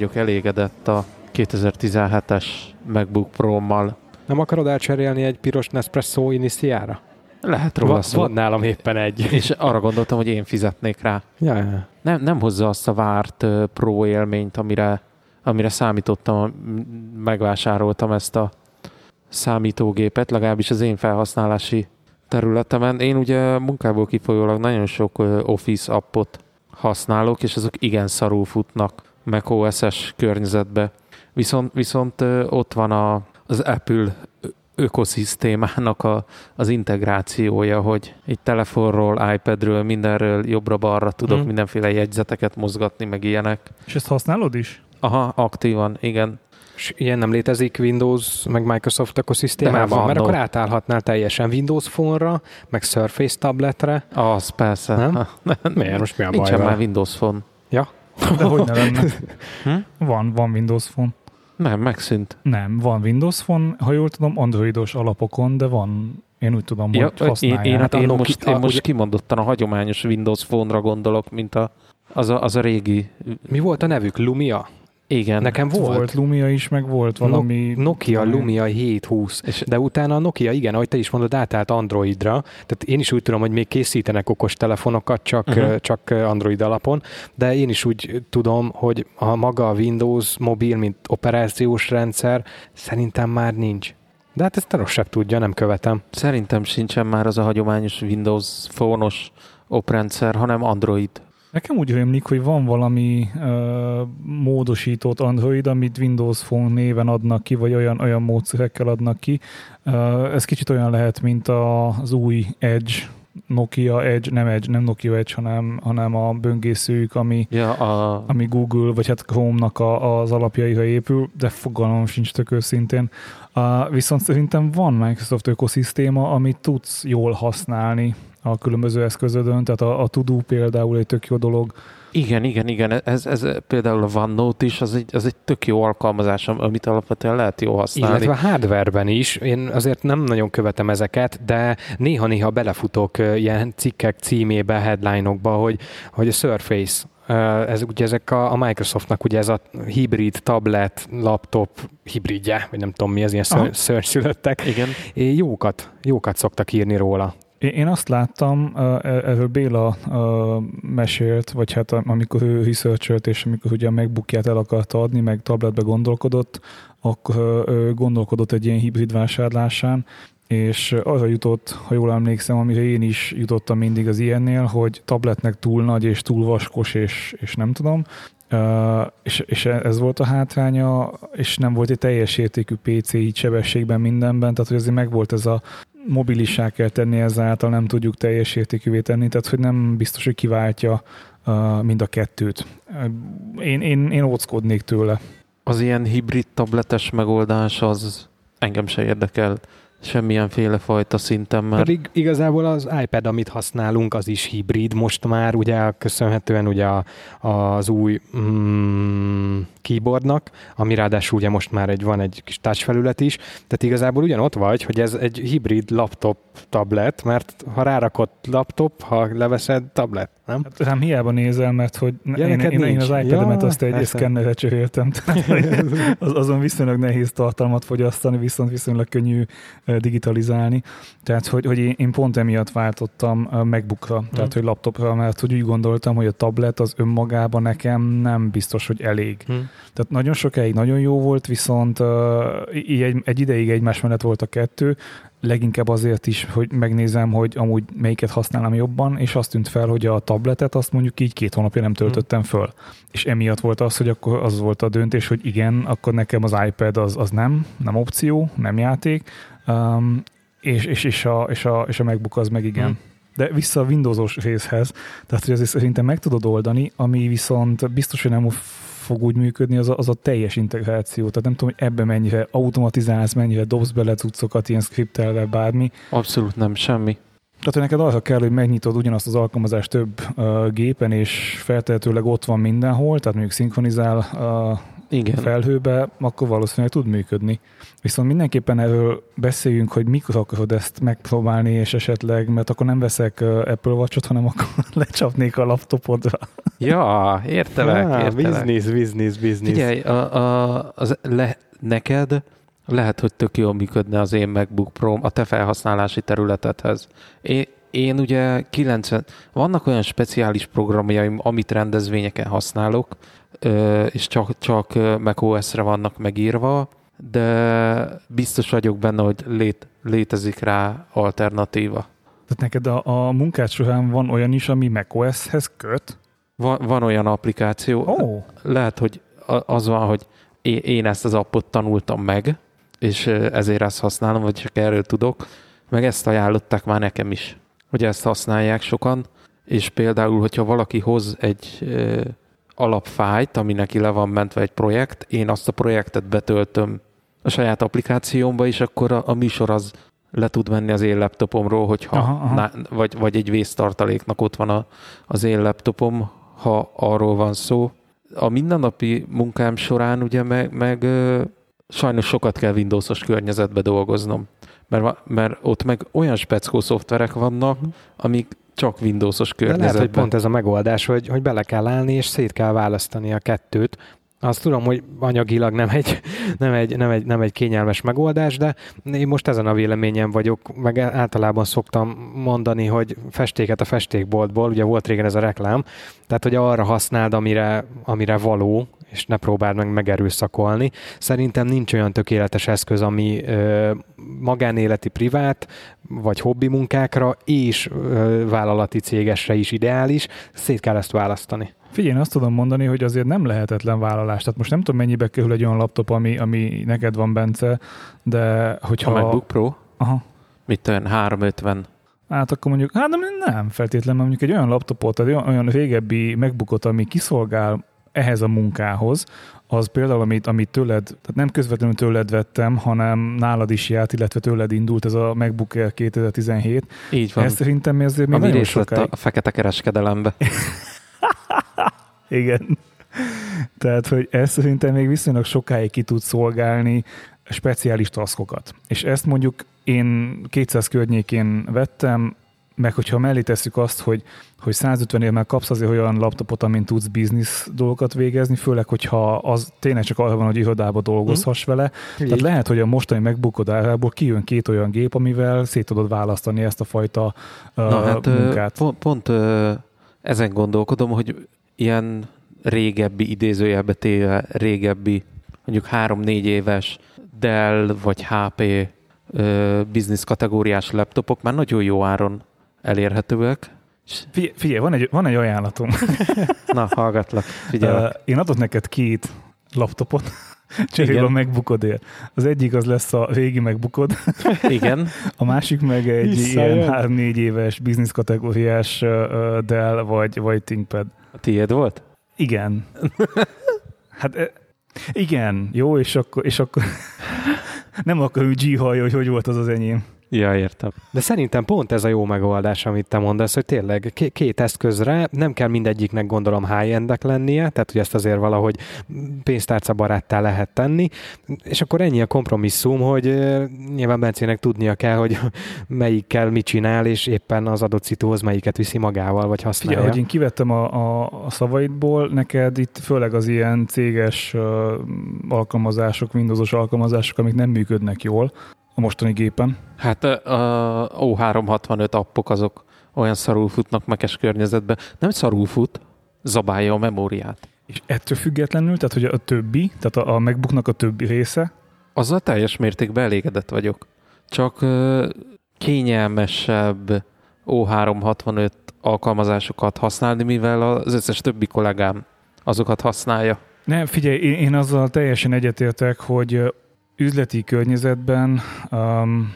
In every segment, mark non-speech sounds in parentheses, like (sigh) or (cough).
vagyok elégedett a 2017-es MacBook Pro-mal. Nem akarod elcserélni egy piros Nespresso Initiára? Lehet róla Va- szó. van nálam éppen egy. És arra gondoltam, hogy én fizetnék rá. Ja, ja. Nem, nem hozza azt a várt ö, Pro élményt, amire, amire számítottam, megvásároltam ezt a számítógépet, legalábbis az én felhasználási területemen. Én ugye munkából kifolyólag nagyon sok ö, Office appot használok, és azok igen szarul futnak Mac OS-es környezetbe. Viszont, viszont ott van a, az Apple ökoszisztémának a, az integrációja, hogy egy telefonról, iPadről, mindenről jobbra-balra tudok Mhm. mindenféle jegyzeteket mozgatni, meg ilyenek. És ezt használod is? Aha, aktívan, igen. És ilyen nem létezik Windows, meg Microsoft De ökoszisztémában, mert akkor átállhatnál teljesen Windows Phone-ra, meg Surface tabletre. Az persze. Nem? Ha, (laughs) Miért? Most mi a baj Nincsen már Windows Phone. De hogy ne lenne? Hm? Van, van Windows Phone. Nem, megszűnt. Nem, van Windows Phone, ha jól tudom, androidos alapokon, de van, én úgy tudom, Ja, hogy használják. én, Hát a én, most, én most ugye- kimondottan a hagyományos Windows Phone-ra gondolok, mint a, az, a, az a régi. Mi volt a nevük? Lumia? Igen. Nekem volt. volt. Lumia is, meg volt valami... Nokia Lumia 720. És De utána a Nokia, igen, ahogy te is mondod, átállt Androidra. Tehát én is úgy tudom, hogy még készítenek okos telefonokat, csak, uh-huh. csak Android alapon, de én is úgy tudom, hogy a maga a Windows mobil, mint operációs rendszer, szerintem már nincs. De hát ezt a rossz tudja, nem követem. Szerintem sincsen már az a hagyományos Windows Phone-os oprendszer, hanem Android. Nekem úgy rémlik, hogy van valami uh, módosított Android, amit Windows Phone néven adnak ki, vagy olyan, olyan módszerekkel adnak ki. Uh, ez kicsit olyan lehet, mint az új Edge, Nokia Edge, nem Edge, nem Nokia Edge, hanem, hanem a böngészőjük, ami, Ja, a, ami Google, vagy hát Chrome-nak a, az alapjaira épül, de fogalmam sincs tök őszintén. Uh, viszont szerintem van Microsoft ökoszisztéma, amit tudsz jól használni a különböző eszközödön, tehát a, a To-Do például egy tök jó dolog. igen, igen, igen. Ez, ez például a OneNote is, az egy, az egy tök jó alkalmazás, am- amit alapvetően lehet jó használni. Illetve a hardwareben is, én azért nem nagyon követem ezeket, de néha-néha belefutok ilyen cikkek címébe, headline-okba, hogy, hogy a Surface, ez ugye ezek a, a Microsoftnak ugye ez a hibrid tablet, laptop hibridje, vagy nem tudom mi, ez ilyen szörnyszülöttek. Igen. É, Jókat, jókat szoktak írni róla. Én azt láttam, uh, erről Béla mesélt, vagy hát amikor ő researchelt, és amikor ugye a MacBookját el akarta adni, meg tabletbe gondolkodott, akkor gondolkodott egy ilyen hibrid vásárlásán, és arra jutott, ha jól emlékszem, amire én is jutottam mindig az ilyennél, hogy tabletnek túl nagy és túl vaskos, és, és nem tudom, Uh, és, és ez volt a hátránya, és nem volt egy teljes értékű PC így sebességben mindenben, tehát hogy azért megvolt ez a mobilissá kell tenni, ezáltal nem tudjuk teljes értékűvé tenni, tehát hogy nem biztos, hogy kiváltja uh, mind a kettőt. Én, én, én óckodnék tőle. Az ilyen hibrid tabletes megoldás az engem se érdekel semmilyenféle fajta szinten, mert Pedig igazából az iPad, amit használunk, az is hibrid most már, ugye köszönhetően ugye a, az új mm, keyboardnak, ami ráadásul ugye most már egy, van egy kis touch felület is, tehát igazából ugyanott vagy, hogy ez egy hibrid laptop tablet, mert ha rárakott laptop, ha leveszed tablet, nem? Hát nem hiába nézel, mert hogy Ja, én, én, én az iPad-emet Ja, azt egy szkennerre cseréltem, tehát (laughs) az, azon viszonylag nehéz tartalmat fogyasztani, viszont viszonylag könnyű digitalizálni. Tehát, hogy, hogy én, én pont emiatt váltottam MacBookra, tehát, hogy laptopra, mert hogy úgy gondoltam, hogy a tablet az önmagában nekem nem biztos, hogy elég. Hm. Tehát nagyon sokáig nagyon jó volt, viszont uh, így egy, egy ideig egymás mellett volt a kettő, leginkább azért is, hogy megnézem, hogy amúgy melyiket használom jobban, és azt tűnt fel, hogy a tabletet azt mondjuk így két hónapja nem töltöttem föl. És emiatt volt az, hogy akkor az volt a döntés, hogy igen, akkor nekem az iPad az, az nem, nem opció, nem játék, um, és, és, és, a, és, a, és a MacBook az meg igen. Hmm. De vissza a Windowsos részhez, tehát hogy azért szerintem meg tudod oldani, ami viszont biztos, hogy nem fog úgy működni, az a, az a teljes integráció. Tehát nem tudom, hogy ebbe mennyire automatizálsz, mennyire dobsz bele cuccokat, ilyen skriptelve, bármi. abszolút nem semmi. Tehát, hogy neked arra kell, hogy megnyitod ugyanazt az alkalmazást több uh, gépen, és feltehetőleg ott van mindenhol, tehát mondjuk szinkronizál uh, Igen. felhőbe, akkor valószínűleg tud működni. Viszont mindenképpen erről beszéljünk, hogy mikor akarod ezt megpróbálni, és esetleg, mert akkor nem veszek Apple Watch-ot, hanem akkor (laughs) lecsapnék a laptopodra. Ja, értelek, Ah, értelek. Business, business, business. Figyelj, a, a, az le, neked lehet, hogy tök jól működne az én MacBook pro a te felhasználási területedhez. Én, én ugye 90, vannak olyan speciális programjaim, amit rendezvényeken használok, és csak, csak macOS-re vannak megírva, de biztos vagyok benne, hogy lét, létezik rá alternatíva. Tehát neked a, a munkád során van olyan is, ami macOS-hez köt? Van, van olyan applikáció, oh, lehet, hogy az van, hogy én- ezt az appot tanultam meg, és ezért ezt használom, vagy csak erről tudok, meg ezt ajánlották már nekem is, hogy ezt használják sokan, és például, hogyha valaki hoz egy alapfájt, ami neki le van mentve egy projekt, én azt a projektet betöltöm a saját applikációmba, és akkor a, a műsor az le tud menni az én laptopomról, hogyha Aha, aha. Na, vagy, vagy egy vésztartaléknak ott van a, az én laptopom, ha arról van szó. A mindennapi munkám során ugye meg, meg sajnos sokat kell Windowsos környezetbe dolgoznom, mert, mert ott meg olyan speckó szoftverek vannak, amik csak Windowsos De lehet, hogy környezetben. pont ez a megoldás, hogy, hogy bele kell állni, és szét kell választani a kettőt. Azt tudom, hogy anyagilag nem egy, nem egy, nem egy, nem egy kényelmes megoldás, de én most ezen a véleményen vagyok, meg általában szoktam mondani, hogy festéket a festékboltból, ugye volt régen ez a reklám, tehát hogy arra használd, amire, amire való, és ne próbáld meg megerőszakolni. Szerintem nincs olyan tökéletes eszköz, ami ö, magánéleti, privát, vagy hobbi munkákra és ö, vállalati cégesre is ideális. Szét kell ezt választani. Figyelj, én azt tudom mondani, hogy azért nem lehetetlen vállalás. Tehát most nem tudom, mennyibe kerül egy olyan laptop, ami, ami neked van, Bence, de hogyha... A MacBook Pro, Aha. mit olyan 350 Hát akkor mondjuk, hát nem, nem feltétlenül, mondjuk egy olyan laptopot, tehát olyan, régebbi megbukott, ami kiszolgál ehhez a munkához, az például, amit, amit tőled, tehát nem közvetlenül tőled vettem, hanem nálad is járt, illetve tőled indult ez a MacBook Air 2017. így van, Ez szerintem mi azért még ami nagyon részt sokáig... a fekete kereskedelembe. (laughs) Igen. Tehát, hogy ez szerintem még viszonylag sokáig ki tud szolgálni speciális taszkokat. És ezt mondjuk én 200 környékén vettem, meg hogyha mellé tesszük azt, hogy, hogy 150 ér már kapsz azért olyan laptopot, amin tudsz biznisz dolgokat végezni, főleg, hogyha az tényleg csak arra van, hogy irodába dolgozhass vele. Tehát lehet, hogy a mostani megbukod kijön két olyan gép, amivel szét tudod választani ezt a fajta uh, Na hát ö, munkát. pont, pont ö, ezen gondolkodom, hogy ilyen régebbi, idézőjelbe téve régebbi, mondjuk három-négy éves Dell vagy HP ö, business kategóriás laptopok már nagyon jó áron elérhetőek. Figyelj, figyelj van, egy, van egy ajánlatom. (laughs) Na, hallgatlak, figyelek. Uh, én adok neked két laptopot, (laughs) cserébe a megbukodért. Az egyik az lesz a régi megbukod, (laughs) Igen, a másik meg egy Visszajön. ilyen 3-4 éves business kategóriás uh, Dell vagy, vagy ThinkPad. a tiéd volt? Igen. Hát igen, jó, és akkor, és akkor nem akarom g hogy hogy volt az az enyém. Ja, értem. De szerintem pont ez a jó megoldás, amit te mondasz, hogy tényleg ké- két eszközre nem kell mindegyiknek gondolom high-endek lennie, tehát hogy ezt azért valahogy pénztárca baráttá lehet tenni, és akkor ennyi a kompromisszum, hogy ö, nyilván Bencének tudnia kell, hogy (laughs) melyikkel mit csinál, és éppen az adott szitóhoz melyiket viszi magával, vagy használja. Figyelj, hogy én kivettem a, a, a szavaidból, neked itt főleg az ilyen céges uh, alkalmazások, Windowsos alkalmazások, amik nem működnek jól a mostani gépen. Hát a O365 appok azok olyan szarul futnak mekes környezetben. Nem szarul fut, zabálja a memóriát. És ettől függetlenül, tehát hogy a többi, tehát a, a MacBooknak a többi része, Azzal teljes mértékben elégedett vagyok. Csak kényelmesebb O365 alkalmazásokat használni, mivel az összes többi kollégám azokat használja. Nem, figyelj, én, én azzal teljesen egyetértek, hogy üzleti környezetben um,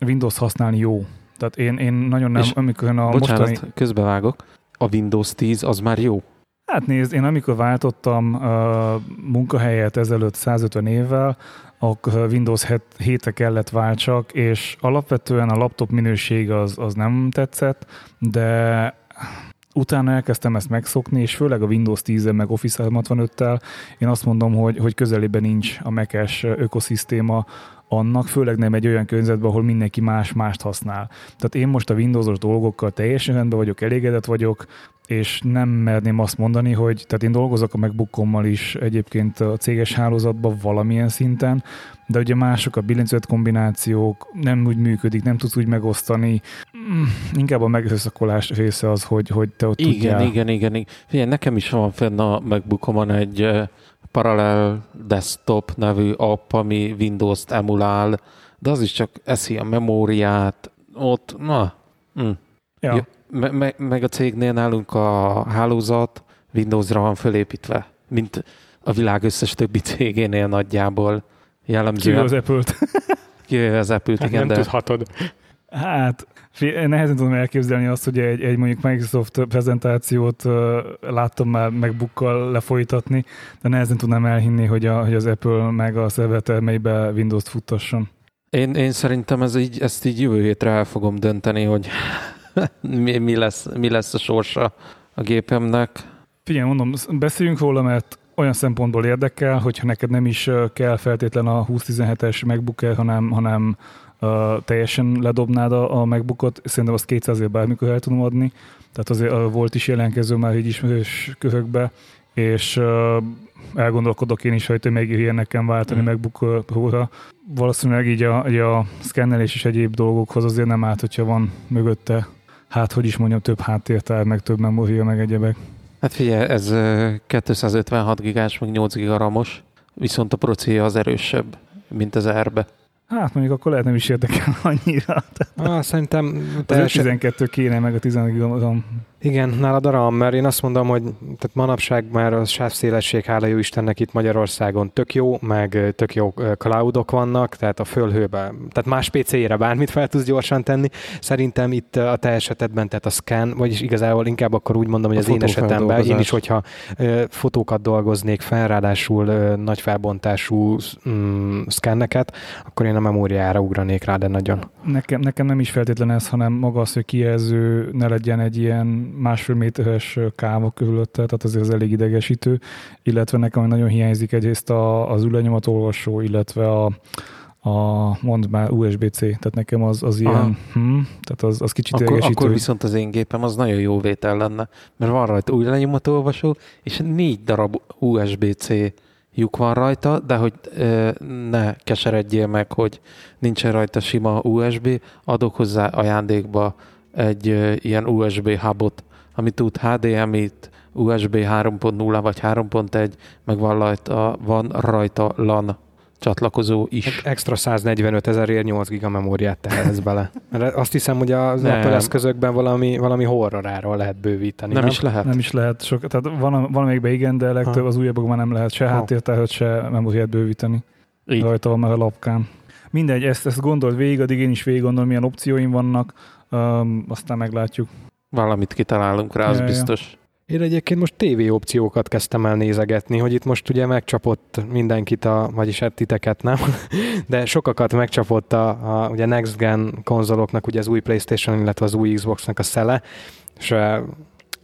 Windows használni jó. Tehát én, én nagyon nem, És amikor a Bocsánat, mostani... közbevágok. A Windows 10 az már jó. Hát nézd, én amikor váltottam uh, munkahelyet ezelőtt 150 évvel, akkor Windows 7-re kellett váltsak, és alapvetően a laptop minőség az, az nem tetszett, de utána elkezdtem ezt megszokni, és főleg a Windows 10 meg Office 365-tel én azt mondom, hogy, hogy közelében nincs a Mac-es ökoszisztéma annak, főleg nem egy olyan környezetben, ahol mindenki más mást használ. Tehát én most a Windowsos dolgokkal teljesen rendben vagyok, elégedett vagyok, és nem merném azt mondani, hogy tehát én dolgozok a MacBookommal is egyébként a céges hálózatban valamilyen szinten, de ugye mások a billentyűzet kombinációk, nem úgy működik, nem tudsz úgy megosztani. Mm, inkább a megerőszakolás része az, hogy, hogy te ott Igen, tudjál. igen, igen, igen. Figyelj, nekem is van fenn a MacBookomon egy uh, Parallel Desktop nevű app, ami Windows-t emulál, de az is csak eszi a memóriát, ott, na, mm. Ja. Ja. Me- me- meg a cégnél nálunk a hálózat Windowsra van fölépítve, mint a világ összes többi cégénél nagyjából Kivéve jellemzően. az Apple-t. (laughs) Kivéve az Apple-t, Hát igen, nem de tudhatod. Hát, nehezen tudom elképzelni azt, hogy egy, egy mondjuk Microsoft prezentációt uh, láttam már MacBookkal lefolytatni, de nehezen tudnám elhinni, hogy, a, hogy az Apple meg a szervertermeibe Windows-t futtasson. én, én szerintem ez így, ezt így jövő hétre el fogom dönteni, hogy (laughs) mi, mi, lesz, mi lesz a sorsa a gépemnek. Figyelj, mondom, beszéljünk róla, mert olyan szempontból érdekel, hogyha neked nem is kell feltétlen a 2017-es MacBook hanem, hanem uh, teljesen ledobnád a, a MacBookot, szerintem azt 200 ér bármikor el tudom adni, tehát azért uh, volt is jelenkező már így ismerős körökbe, és uh, elgondolkodok én is, hogy te még ilyen nekem váltani Mm. MacBook Pro-ra. Valószínűleg így a, így a szkennelés és egyéb dolgokhoz azért nem árt, hogyha van mögötte, hát hogy is mondjam, több háttértár, meg több memória, meg egyebek. Hát figyelj, ez ö, 256 gigás, meg 8 gigaramos, viszont a procia az erősebb, mint az R-be. Hát mondjuk akkor lehet nem is érdekel (laughs) annyira. Ah, szerintem Az teljesen, 12 kéne, meg a 11 gigabaton. Igen, nálad a RAM, mert én azt mondom, hogy tehát manapság már a sávszélesség, hála jó Istennek itt Magyarországon tök jó, meg tök jó cloudok vannak, tehát a fölhőbe, tehát más PC-re bármit fel tudsz gyorsan tenni. Szerintem itt a te esetedben, tehát a scan, vagyis igazából inkább akkor úgy mondom, hogy A az én esetemben, én is, hogyha ö, fotókat dolgoznék fel, ráadásul ö, nagy felbontású mm, szkenneket, akkor én a memóriára ugranék rá, de nagyon. Nekem, nekem nem is feltétlen ez, hanem maga az, hogy kijelző ne legyen egy ilyen másfél méteres káva körülötte, tehát azért az elég idegesítő, illetve nekem nagyon hiányzik egyrészt a, az ülőnyomatolvasó, illetve a, a mondd már USB-C, tehát nekem az, az Aha. ilyen, hm, tehát az, az kicsit Akkor, idegesítő. akkor viszont az én gépem az nagyon jó vétel lenne, mert van rajta új lenyomatolvasó, és négy darab USB-C lyuk van rajta, de hogy ö, ne keseredjél meg, hogy nincsen rajta sima USB, adok hozzá ajándékba egy ö, ilyen USB hubot, ami tud HDMI-t, USB 3.0 vagy 3.1, meg van rajta, van rajta LAN csatlakozó is. Extra 145 ezerért 8 giga memóriát tehetsz bele. Mert azt hiszem, hogy az Nem. Apple eszközökben valami, valami horroráról lehet bővíteni. Nem is lehet. Nem is lehet sok, tehát van, van amelyikben igen, de legtöbb Ha. az újabbakban nem lehet se Ha. háttértárhat, se memóriát bővíteni. Így. Rajta van már a lapkán. Mindegy, ezt, ezt gondold végig, addig én is végig gondolom, milyen opcióim vannak, um, aztán meglátjuk. Valamit kitalálunk rá, az Ja, ja. Én egyébként most TV opciókat kezdtem el nézegetni, hogy itt most ugye megcsapott mindenkit, a, vagyis hát titeket nem, (laughs) de sokakat megcsapott a, a ugye Next Gen konzoloknak, ugye az új Playstation, illetve az új Xboxnak a szele, és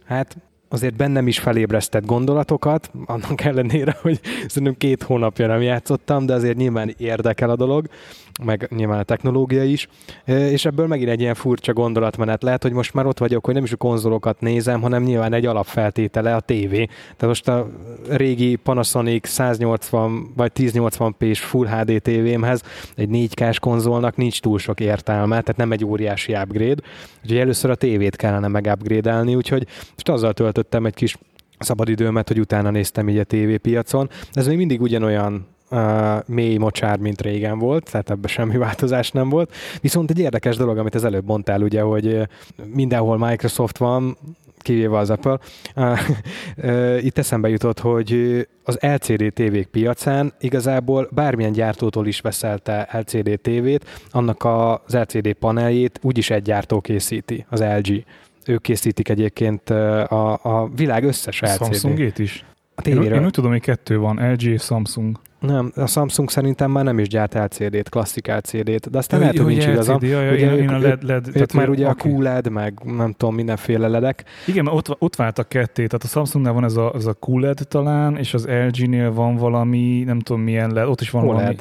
hát azért bennem is felébresztett gondolatokat, annak ellenére, hogy szerintem két hónapja nem játszottam, de azért nyilván érdekel a dolog, meg nyilván a technológia is, és ebből megint egy ilyen furcsa gondolatmenet lehet, hogy most már ott vagyok, hogy nem is a konzolokat nézem, hanem nyilván egy alapfeltétele a tévé. Tehát most a régi Panasonic 180 vagy 1080p-s Full HD tévémhez egy 4K-s konzolnak nincs túl sok értelme, tehát nem egy óriási upgrade, úgyhogy először a tévét kellene megupgrade-elni, úgyhogy most azzal töltöttem egy kis szabadidőmet, hogy utána néztem így a tévépiacon. Ez még mindig ugyanolyan uh, mély mocsár, mint régen volt, tehát ebben semmi változás nem volt. Viszont egy érdekes dolog, amit az előbb mondtál, ugye, hogy mindenhol Microsoft van, kivéve az Apple. Uh, uh, Itt eszembe jutott, hogy az LCD tévék piacán igazából bármilyen gyártótól is veszelte LCD tévét, annak az LCD paneljét úgyis egy gyártó készíti, az LG. Ők készítik egyébként a, a világ összes LCD. Samsungét is? A Én, tévéről. én úgy tudom, hogy kettő van, LG és Samsung. Nem, a Samsung szerintem már nem is gyárt LCD-t, klasszik LCD-t, de aztán lehet, hogy nincs igazam. LCD, jaj, Ugye én, én a ők- LED, LED Ők tehát már ugye a oké. QLED, meg nem tudom, mindenféle ledek. Igen, mert ott, ott váltak ketté, tehát a Samsungnál van ez a, ez a QLED talán, és az LG-nél van valami, nem tudom milyen LED, ott is van valami.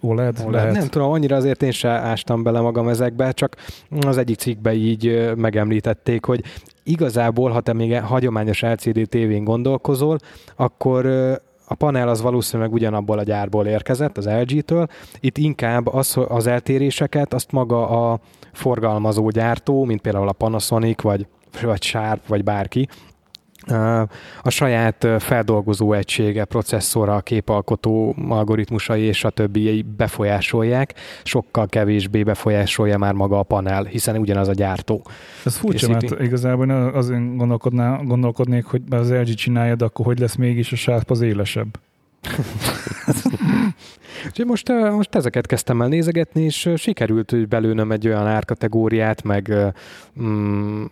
OLED. OLED? Lehet. Nem tudom, annyira azért én se ástam bele magam ezekbe, csak az egyik cikkbe így megemlítették, hogy igazából, ha te még hagyományos LCD tévén gondolkozol, akkor a panel az valószínűleg ugyanabból a gyárból érkezett, az LG-től. Itt inkább az, az eltéréseket azt maga a forgalmazó gyártó, mint például a Panasonic, vagy, vagy Sharp, vagy bárki, a saját feldolgozó egysége, processzora, képalkotó algoritmusai és a többi befolyásolják, sokkal kevésbé befolyásolja már maga a panel, hiszen ugyanaz a gyártó. Ez furcsa, készíti. mert igazából azért gondolkodnék, hogy az LG csinálja, de akkor hogy lesz mégis a Sharp az élesebb? (laughs) Úgyhogy most, most ezeket kezdtem el nézegetni, és sikerült hogy belőnöm egy olyan árkategóriát, meg, mm,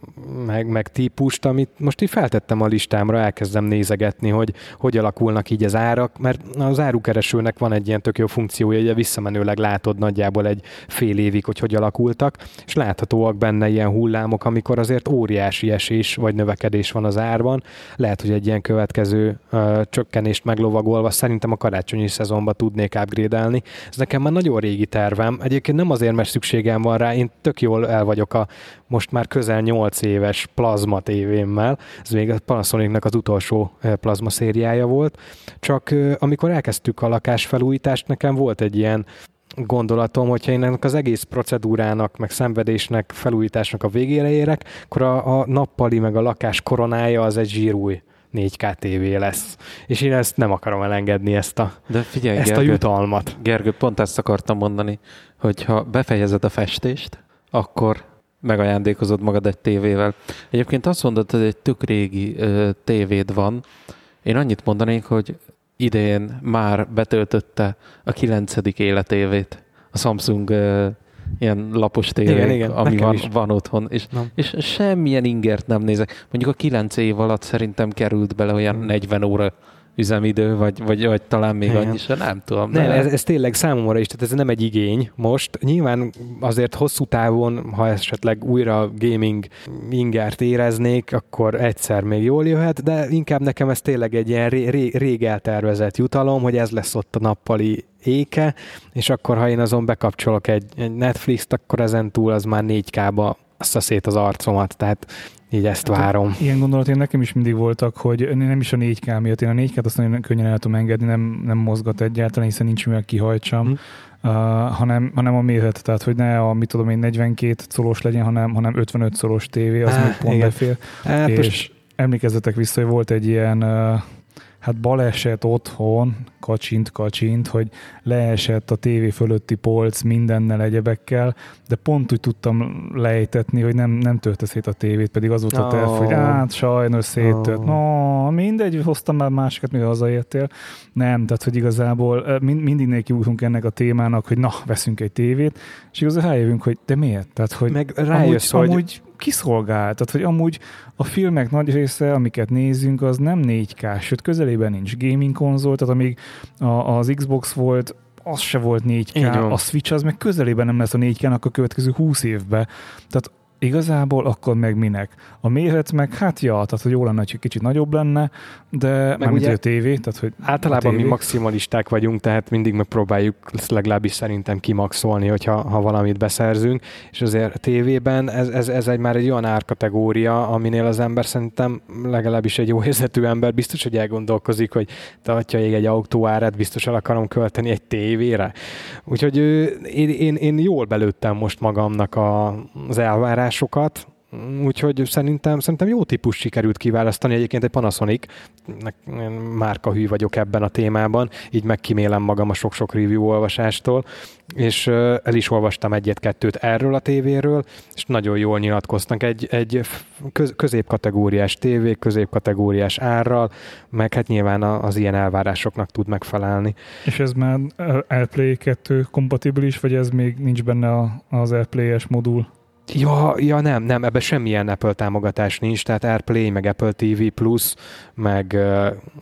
meg, meg típust, amit most így feltettem a listámra, elkezdem nézegetni, hogy hogy alakulnak így az árak, mert az árukeresőnek van egy ilyen tök jó funkciója, hogy visszamenőleg látod nagyjából egy fél évig, hogy hogy alakultak, és láthatóak benne ilyen hullámok, amikor azért óriási esés vagy növekedés van az árban. Lehet, hogy egy ilyen következő uh, csökkenést meglovagolva szerintem a karácsonyi szezonban tudnék upgrade-elni. Ez nekem már nagyon régi tervem. Egyébként nem azért, mert szükségem van rá, én tök jól el vagyok a most már közel 8 éves plazma tévémmel. Ez még a Panasonicnak az utolsó plazma szériája volt. Csak amikor elkezdtük a lakásfelújítást, nekem volt egy ilyen gondolatom, hogyha én ennek az egész procedúrának, meg szenvedésnek, felújításnak a végére érek, akkor a, a nappali, meg a lakás koronája az egy zsírúj 4K TV lesz. És én ezt nem akarom elengedni, ezt a, De figyelj, ezt Gergő, a jutalmat. Gergő, pont ezt akartam mondani, hogy ha befejezed a festést, akkor megajándékozod magad egy tévével. Egyébként azt mondod, hogy egy tök régi ö, tévéd van. Én annyit mondanék, hogy idén már betöltötte a kilencedik életévét a Samsung ilyen lapos tévé, igen, igen, ami van, van otthon, és, és semmilyen ingert nem nézek. Mondjuk a kilenc év alatt szerintem került bele olyan 40 hmm. óra üzemidő, vagy, vagy, vagy talán még annyi sem, nem tudom. Nem, ez, ez tényleg számomra is, tehát ez nem egy igény most. Nyilván azért hosszú távon, ha esetleg újra gaming ingert éreznék, akkor egyszer még jól jöhet, de inkább nekem ez tényleg egy ilyen ré, ré, rég eltervezett jutalom, hogy ez lesz ott a nappali éke, és akkor ha én azon bekapcsolok egy, egy Netflix-t, akkor ezen túl az már 4K-ba azt a szét az arcomat, tehát így ezt hát, várom. Ilyen gondolat én nekem is mindig voltak, hogy nem is a 4K miatt, én a 4K-t azt nagyon könnyen el tudom engedni, nem, nem mozgat egyáltalán, hiszen nincs mivel kihajtsam, hmm. uh, hanem, hanem a méret, tehát hogy ne a, mit tudom én, 42 szolos legyen, hanem, hanem 55 szolos tévé, az ah, még pont befér. Hát, és most... emlékezzetek vissza, hogy volt egy ilyen uh, hát baleset otthon, kacsint, kacsint, hogy leesett a tévé fölötti polc mindennel egyebekkel, de pont úgy tudtam lejtetni, hogy nem, nem törte szét a tévét, pedig az volt a terv, oh. hogy hát sajnos széttört. Oh. No, mindegy, hoztam már másikat, mire hazaértél. Nem, tehát hogy igazából mind, mindig neki útunk ennek a témának, hogy na, veszünk egy tévét, és igazából rájövünk, hogy de miért? Tehát, hogy Meg rájössz, amúgy, hogy... amúgy kiszolgál. Tehát, hogy amúgy a filmek nagy része, amiket nézünk, az nem 4K, sőt közelében nincs gaming konzol, tehát amíg a, az Xbox volt, az se volt 4K, a Switch az meg közelében nem lesz a 4K-nak a következő 20 évben. Tehát igazából akkor meg minek? A méret meg, hát ja, tehát hogy jó lenne, hogy kicsit nagyobb lenne, de meg ugye a tévé, tehát hogy Általában mi maximalisták vagyunk, tehát mindig megpróbáljuk legalábbis szerintem kimaxolni, hogyha ha valamit beszerzünk, és azért a tévében ez, ez, ez egy már egy olyan árkategória, aminél az ember szerintem legalábbis egy jó érzetű ember biztos, hogy elgondolkozik, hogy tartja ég egy autó árát, biztos el akarom költeni egy tévére. Úgyhogy én, én, én jól belőttem most magamnak a, az elvárás elvárásokat, úgyhogy szerintem, szerintem jó típus sikerült kiválasztani. Egyébként egy Panasonic, márka hű vagyok ebben a témában, így megkímélem magam a sok-sok review olvasástól, és el is olvastam egyet-kettőt erről a tévéről, és nagyon jól nyilatkoztak. Egy, egy középkategóriás tévé, középkategóriás árral, meg hát nyilván az ilyen elvárásoknak tud megfelelni. És ez már AirPlay 2 kompatibilis, vagy ez még nincs benne az AirPlay-es modul? Ja, ja nem, nem, ebben semmilyen Apple támogatás nincs, tehát AirPlay, meg Apple TV Plus, meg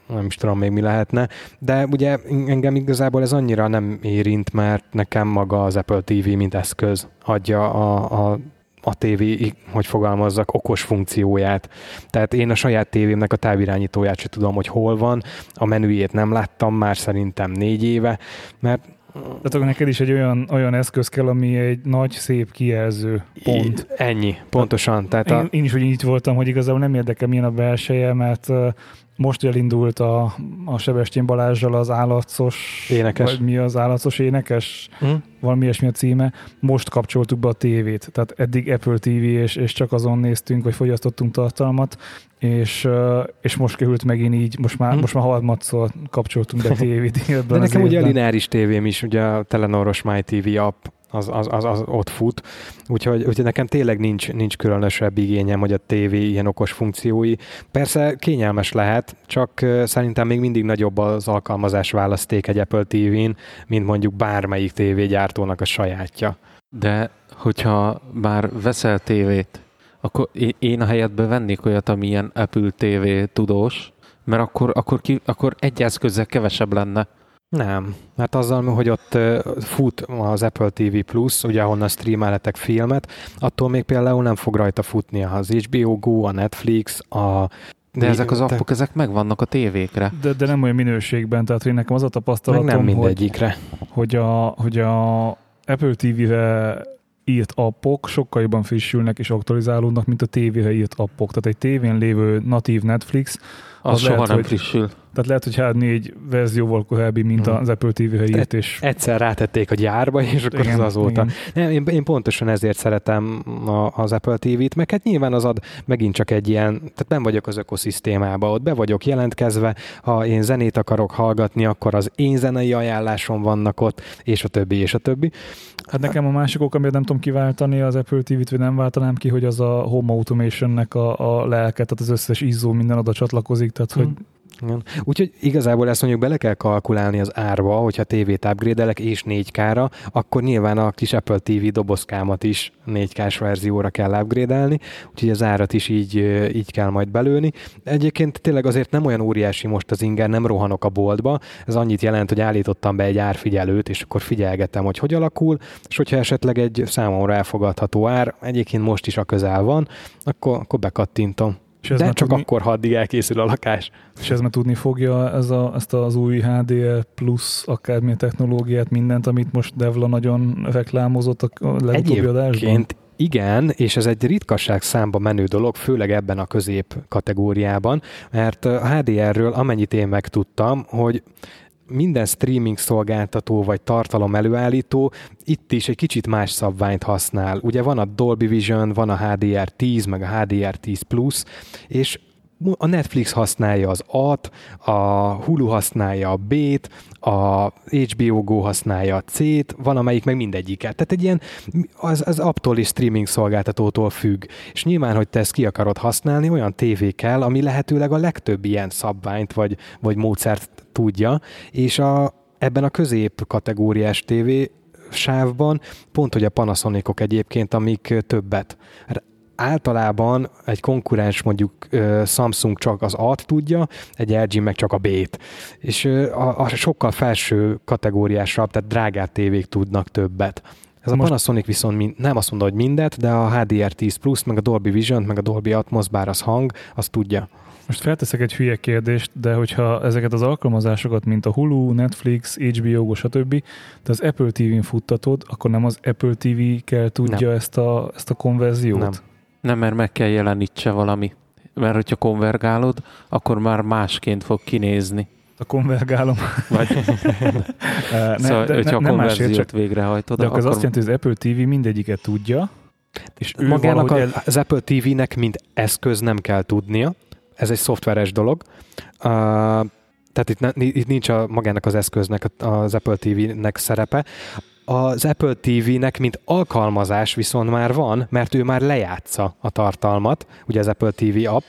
nem is tudom még mi lehetne, de ugye engem igazából ez annyira nem érint, mert nekem maga az Apple TV, mint eszköz adja a, a a tévé, hogy fogalmazzak, okos funkcióját. Tehát én a saját tévémnek a távirányítóját sem tudom, hogy hol van, a menüjét nem láttam már szerintem négy éve, mert Tehát akkor neked is egy olyan, olyan eszköz kell, ami egy nagy, szép kijelző pont. Ennyi, pontosan. Tehát Én, a, én is úgy így voltam, hogy igazából nem érdekel milyen a belseje, mert most elindult a, a Sebestyén Balázsral az állatszos, Énekes. vagy mi az állatszos énekes, hm? Valami ilyesmi a címe, most kapcsoltuk be a tévét. Tehát eddig Apple TV, és, és csak azon néztünk, vagy fogyasztottunk tartalmat, és, és most került megint így, most már, Hm. most már harmadszor kapcsoltunk be tévét (laughs) ebben De nekem ugye a lineáris tévém is, ugye a Telenoros My TV app, az, az, az, az ott fut, úgyhogy, úgyhogy nekem tényleg nincs, nincs különösebb igényem, hogy a tévé ilyen okos funkciói. Persze kényelmes lehet, csak szerintem még mindig nagyobb az alkalmazás választék egy Apple TV-n, mint mondjuk bármelyik tévégyártónak a sajátja. De hogyha már veszel tévét, akkor én- a helyetben vennék olyat, ami ilyen Apple TV tudós, mert akkor, akkor, ki, akkor egy eszközzel kevesebb lenne. Nem, mert azzal, hogy ott fut az Apple TV Plus, ugye ahonnan streamelhetek filmet, attól még például nem fog rajta futni az HBO Go, a Netflix, a De ezek az appok, ezek megvannak a tévékre. De, de nem olyan minőségben, tehát hogy nekem az a meg tapasztalatom, nem hogy, mindegyikre. hogy, a, hogy a Apple TV-re írt appok sokkal jobban frissülnek és aktualizálódnak, mint a tévére írt appok. Tehát egy tévén lévő natív Netflix, Az, Az az soha lehet, nem hogy- frissül. Tehát lehet, hogy hát négy verzióval korábbi, mint Mhm. az Apple TV-re írt, és Egyszer rátették a gyárba, és akkor az azóta. igen. Nem, én, én pontosan ezért szeretem a, az Apple TV-t, meg hát nyilván az ad megint csak egy ilyen, tehát nem vagyok az ökoszisztémába, ott be vagyok jelentkezve, ha én zenét akarok hallgatni, akkor az én zenei ajánlásom vannak ott, és a többi, és a többi. Hát nekem a másik ok, amiért nem tudom kiváltani az Apple TV-t, vagy nem váltanám ki, hogy az a Home Automation-nek a, a lelke, tehát az összes izzó minden oda csatlakozik, tehát hogy Mhm. Igen. Úgyhogy igazából ezt mondjuk bele kell kalkulálni az árba, hogyha tévét upgrade és 4K-ra, akkor nyilván a kis Apple TV dobozkámat is 4K-s verzióra kell upgrade úgyhogy az árat is így, így kell majd belőni. Egyébként tényleg azért nem olyan óriási most az inger, nem rohanok a boltba, ez annyit jelent, hogy állítottam be egy árfigyelőt, és akkor figyelgetem, hogy hogy alakul, és hogyha esetleg egy számomra elfogadható ár, egyébként most is a közel van, akkor, akkor bekattintom. És ez, De csak tudni, akkor, ha addig elkészül a lakás. és ez már tudni fogja ez a, ezt az új HDR plusz akármilyen technológiát, mindent, amit most Devla nagyon reklámozott a legutóbbi adásban. Igen, és ez egy ritkaság számba menő dolog, főleg ebben a közép kategóriában, mert a HDR-ről amennyit én megtudtam, hogy minden streaming szolgáltató vagy tartalom előállító itt is egy kicsit más szabványt használ. Ugye van a Dolby Vision, van a HDR10, meg a HDR10 Plus, és a Netflix használja az A-t, a Hulu használja a B-t, a HBO Go használja a C-t, van amelyik meg mindegyiket. Tehát egy ilyen, az, az apptól és streaming szolgáltatótól függ. És nyilván, hogy te ezt ki akarod használni, olyan tévé kell, ami lehetőleg a legtöbb ilyen szabványt vagy, vagy módszert tudja, és a, ebben a közép kategóriás tévé sávban pont, hogy a Panasonicok egyébként, amik többet általában egy konkurens mondjuk Samsung csak az A-t tudja, egy LG meg csak a B-t. És a, a sokkal felső kategóriásabb, tehát drágább tévék tudnak többet. Ez a Most- Panasonic viszont nem azt mondta, hogy mindet, de a HDR10 Plus, meg a Dolby Vision, meg a Dolby Atmos, bár az hang, azt tudja. Most felteszek egy hülye kérdést, de hogyha ezeket az alkalmazásokat, mint a Hulu, Netflix, HBO stb., te az Apple TV-n futtatod, akkor nem az Apple TV kell tudja ezt a, ezt a konverziót? Nem. Nem, mert meg kell jelenítse valami. Mert hogyha konvergálod, akkor már másként fog kinézni. A konvergálom. Vagy, (laughs) ne, szóval, de, hogyha ne, a nem másért, konverziót csak, végrehajtod, de akkor az azt jelenti, hogy az Apple TV mindegyiket tudja, és ő Magának valahogy a, az Apple TV-nek mint eszköz nem kell tudnia, ez egy szoftveres dolog. Uh, tehát itt, ne, itt nincs a, magának az eszköznek, az Apple TV-nek szerepe. Az Apple TV-nek, mint alkalmazás viszont már van, mert ő már lejátsza a tartalmat, ugye az Apple TV app,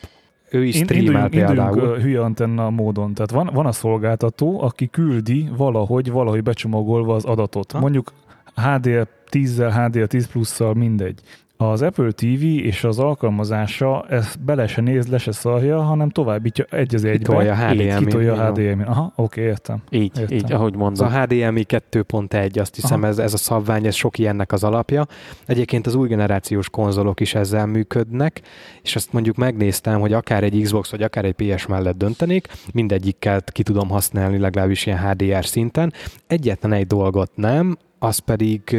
ő is streamel például. induljunk hülye antenna módon. Tehát van, van a szolgáltató, aki küldi valahogy, valahogy becsomagolva az adatot. Ha? Mondjuk HDR 10-zel, HDR 10 plusszal, mindegy. Az Apple TV és az alkalmazása ezt bele se néz, le se szarja, hanem továbbítja egy az egybe. Kitolja HDMI-n. Kitolja HDMI. Aha, oké, értem. Így, Értem. így, ahogy Ez mondom. a HDMI 2.1, azt hiszem Aha. ez, ez a szabvány, ez sok ilyennek az alapja. Egyébként az új generációs konzolok is ezzel működnek, és azt mondjuk megnéztem, hogy akár egy Xbox vagy akár egy PS mellett döntenék, mindegyikkel ki tudom használni legalábbis ilyen HDR szinten. Egyetlen egy dolgot nem, az pedig